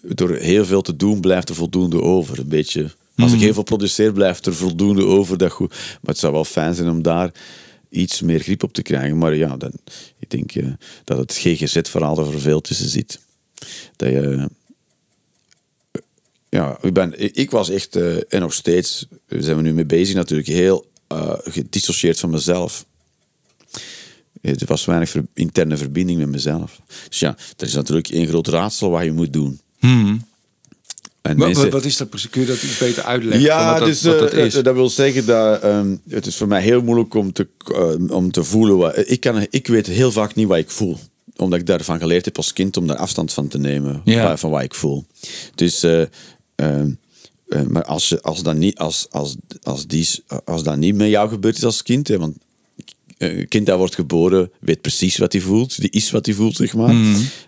door heel veel te doen blijft er voldoende over. Een beetje, als ik heel veel produceer, blijft er voldoende over. Dat goed. Maar het zou wel fijn zijn om daar iets meer grip op te krijgen. Maar ja, dan, ik denk eh, dat het GGZ-verhaal er veel tussen zit. Dat je ja, ik, ben, ik was echt, eh, en nog steeds, daar zijn we nu mee bezig natuurlijk, heel eh gedissocieerd van mezelf. Er was weinig interne verbinding met mezelf. Dus ja, dat is natuurlijk één groot raadsel wat je moet doen. En Wat, mensen- wat, is dat precies? Kun je dat iets beter uitleggen? ja, wat dat, dus, dat eh, is? dat wil zeggen dat ehm, het is voor mij heel moeilijk om te, eh, om te voelen. Wat, ik, kan, ik weet heel vaak niet wat ik voel. Omdat ik daarvan geleerd heb als kind om daar afstand van te nemen. Ja. wa- Van wat ik voel. Dus, eh, ehm, eh, maar als, je, als, dat niet, als, als, als, die, als dat niet met jou gebeurd is als kind, hè, want een kind dat wordt geboren weet precies wat hij voelt, die is wat hij voelt, zeg maar.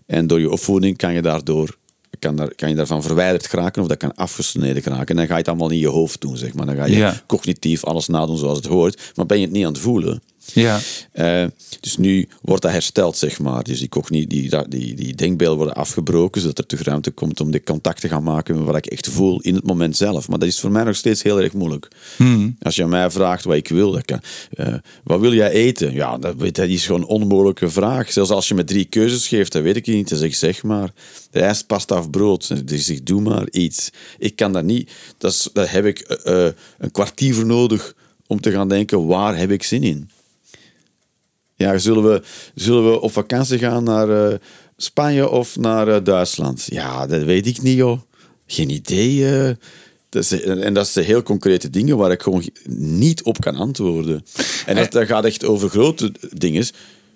En door je opvoeding kan je daardoor kan, daar, kan je daarvan verwijderd geraken of dat kan afgesneden geraken. En dan ga je het allemaal in je hoofd doen, zeg maar. Dan ga je Ja. cognitief alles nadoen zoals het hoort, maar ben je het niet aan het voelen. Ja. Eh, dus nu wordt dat hersteld, zeg maar. Dus die, die, die, die denkbeelden worden afgebroken, zodat er terug ruimte komt om de contact te gaan maken met wat ik echt voel in het moment zelf. Maar dat is voor mij nog steeds heel erg moeilijk. Als je aan mij vraagt wat ik wil, dat kan, eh, wat wil jij eten? Ja, dat, weet- dat is gewoon een onmogelijke vraag. Zelfs als je me drie keuzes geeft, dat weet ik niet. Dan zeg ik, zeg maar, rijst, pasta of brood. Dus ik doe maar iets. Ik kan dat niet. Dat is, daar heb ik eh, een kwartier voor nodig om te gaan denken, waar heb ik zin in? Ja, zullen we, zullen we op vakantie gaan naar eh, Spanje of naar eh, Duitsland? Ja, dat weet ik niet, joh. Geen idee. eh. Dat en dat zijn heel concrete dingen waar ik gewoon niet op kan antwoorden. En dat, dat gaat echt over grote dingen.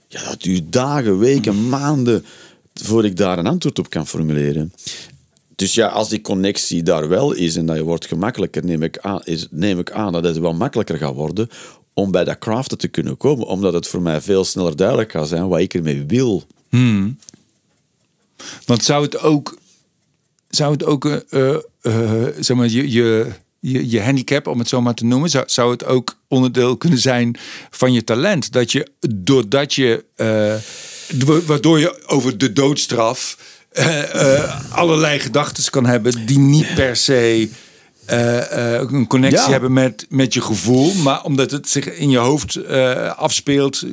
Ja, dat duurt dagen, weken, maanden voordat ik daar een antwoord op kan formuleren. Dus ja, als die connectie daar wel is en dat je wordt gemakkelijker, neem ik aan, is, neem ik aan dat het wel makkelijker gaat worden om bij dat craften te kunnen komen. Omdat het voor mij veel sneller duidelijk gaat zijn wat ik ermee wil. Want zou het ook, zou het ook eh, eh, zeg maar, je, je, je, handicap, om het zo maar te noemen, zou, zou het ook onderdeel kunnen zijn van je talent? Dat je, doordat je, wa- waardoor je over de doodstraf allerlei gedachten kan hebben die niet per se een connectie Ja. hebben met, met je gevoel, maar omdat het zich in je hoofd eh, afspeelt,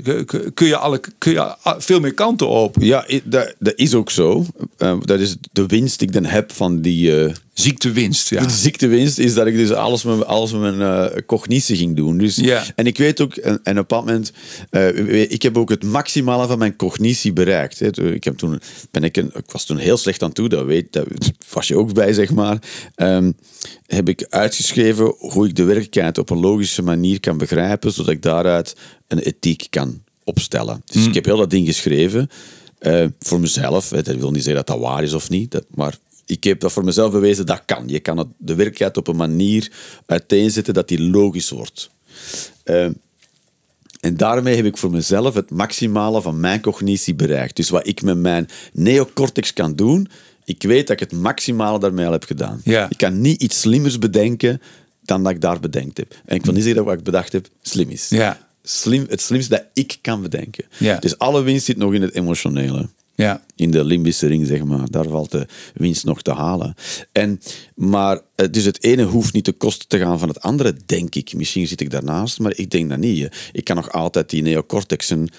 kun je, alle, kun je veel meer kanten op. Ja, dat, dat is ook zo. Eh, dat is de winst die ik dan heb van die... Ziektewinst, ja. De ziektewinst is dat ik dus alles met, alles met mijn eh, cognitie ging doen. Dus. En ik weet ook, en, en op een bepaald moment, eh, ik heb ook het maximale van mijn cognitie bereikt. Hè. Ik, heb toen, ben ik, een, ik was toen heel slecht aan toe, dat, weet, dat was je ook bij, zeg maar. Ehm, heb ik uitgeschreven hoe ik de werkelijkheid op een logische manier kan begrijpen, zodat ik daaruit een ethiek kan opstellen. Dus ik heb heel dat ding geschreven. eh, voor mezelf. hè. Dat wil niet zeggen dat dat waar is of niet. Dat, maar ik heb dat voor mezelf bewezen, dat kan. Je kan het, de werkelijkheid op een manier uiteenzetten dat die logisch wordt. Eh, en daarmee heb ik voor mezelf het maximale van mijn cognitie bereikt. Dus wat ik met mijn neocortex kan doen, ik weet dat ik het maximale daarmee al heb gedaan. Ja. Ik kan niet iets slimmers bedenken dan dat ik daar bedenkt heb. En ik wil niet zeggen dat wat ik bedacht heb slim is. Ja. Slim, het slimste dat ik kan bedenken. Ja. Dus alle winst zit nog in het emotionele Ja. in de limbische ring, zeg maar. Daar valt de winst nog te halen. En, maar eh, dus het ene hoeft niet te kosten te gaan van het andere, denk ik. Misschien zit ik daarnaast, maar ik denk dat niet. Ik kan nog altijd die neocortex een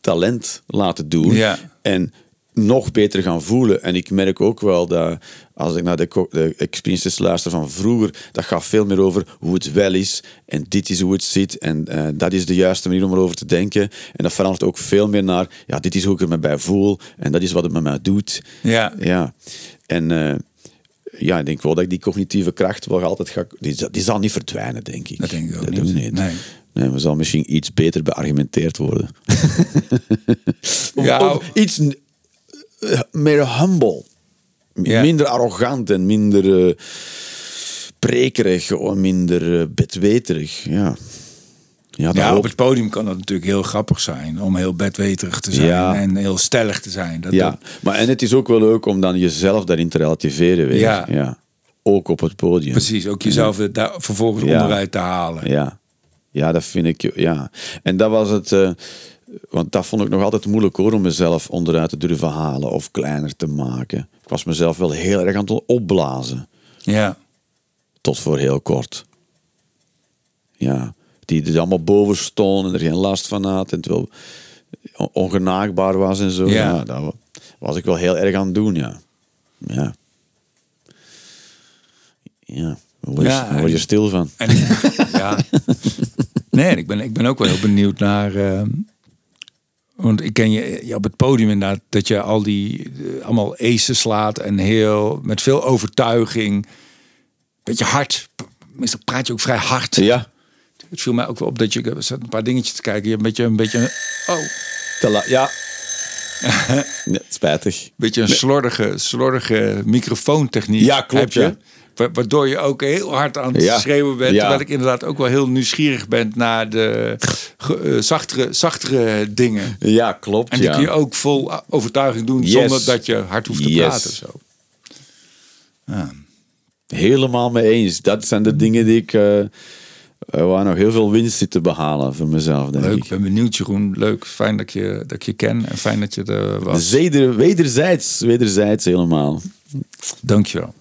talent laten doen. Ja. En nog beter gaan voelen. En ik merk ook wel dat als ik naar de, de experiences luister van vroeger, dat gaat veel meer over hoe het wel is. En dit is hoe het zit. En eh, dat is de juiste manier om erover te denken. En dat verandert ook veel meer naar, ja, dit is hoe ik er me bij voel. En dat is wat het met mij doet. Ja. Ja. En eh, ja, ik denk wel dat ik die cognitieve kracht wel altijd ga... Die, zal- die zal niet verdwijnen, denk ik. Dat denk ik ook dat niet. Niet. Nee. Nee, maar zal misschien iets beter beargumenteerd worden. Of- Ja, of iets meer humble. Minder arrogant en minder eh, prekerig of minder eh, bedweterig. Ja. Ja, op het podium kan dat natuurlijk heel grappig zijn. Om heel bedweterig te zijn Ja. en heel stellig te zijn. Dat Ja, maar en het is ook wel leuk om dan jezelf daarin te relativeren weer. Ja. ja. Ook op het podium. Precies, ook jezelf daar vervolgens onderuit te halen. Ja. ja, dat vind ik, ja. En dat was het, eh, want dat vond ik nog altijd moeilijk hoor, om mezelf onderuit te durven halen of kleiner te maken. Ik was mezelf wel heel erg aan het opblazen, Ja. tot voor heel kort. Ja, die er allemaal boven stond en er geen last van had en on- ongenaakbaar was en zo. Ja. Ja. dat wa- was ik wel heel erg aan het doen, ja. Ja. Ja, daar word je, Ja, daar word je en- stil van. En, ja. Nee, ik ben, ik ben ook wel heel benieuwd naar. ehm, want ik ken je, je op het podium inderdaad dat je al die eh, allemaal aces slaat en heel met veel overtuiging, beetje hard. Meestal praat je ook vrij hard. Ja, Het viel mij ook wel op dat je er zat een paar dingetjes te kijken. Je hebt een beetje een beetje oh, te la- ja. nee, spijtig. een beetje een slordige, slordige microfoontechniek. Ja, klopt, heb je. ja. Wa- Waardoor je ook heel hard aan het Ja. schreeuwen bent. Ja. Terwijl ik inderdaad ook wel heel nieuwsgierig ben naar de eh, zachtere, zachtere dingen. Ja, klopt. En die ja. kun je ook vol overtuiging doen Yes. zonder dat je hard hoeft te Yes. praten. Zo. Helemaal mee eens. Dat zijn de dingen die ik... eh, eh, waar nog heel veel winst zit te behalen voor mezelf, denk Leuk, ik. ben benieuwd Jeroen. Leuk, fijn dat, je, dat je ken en fijn dat je er was. Zeder, wederzijds, wederzijds helemaal. Dankjewel.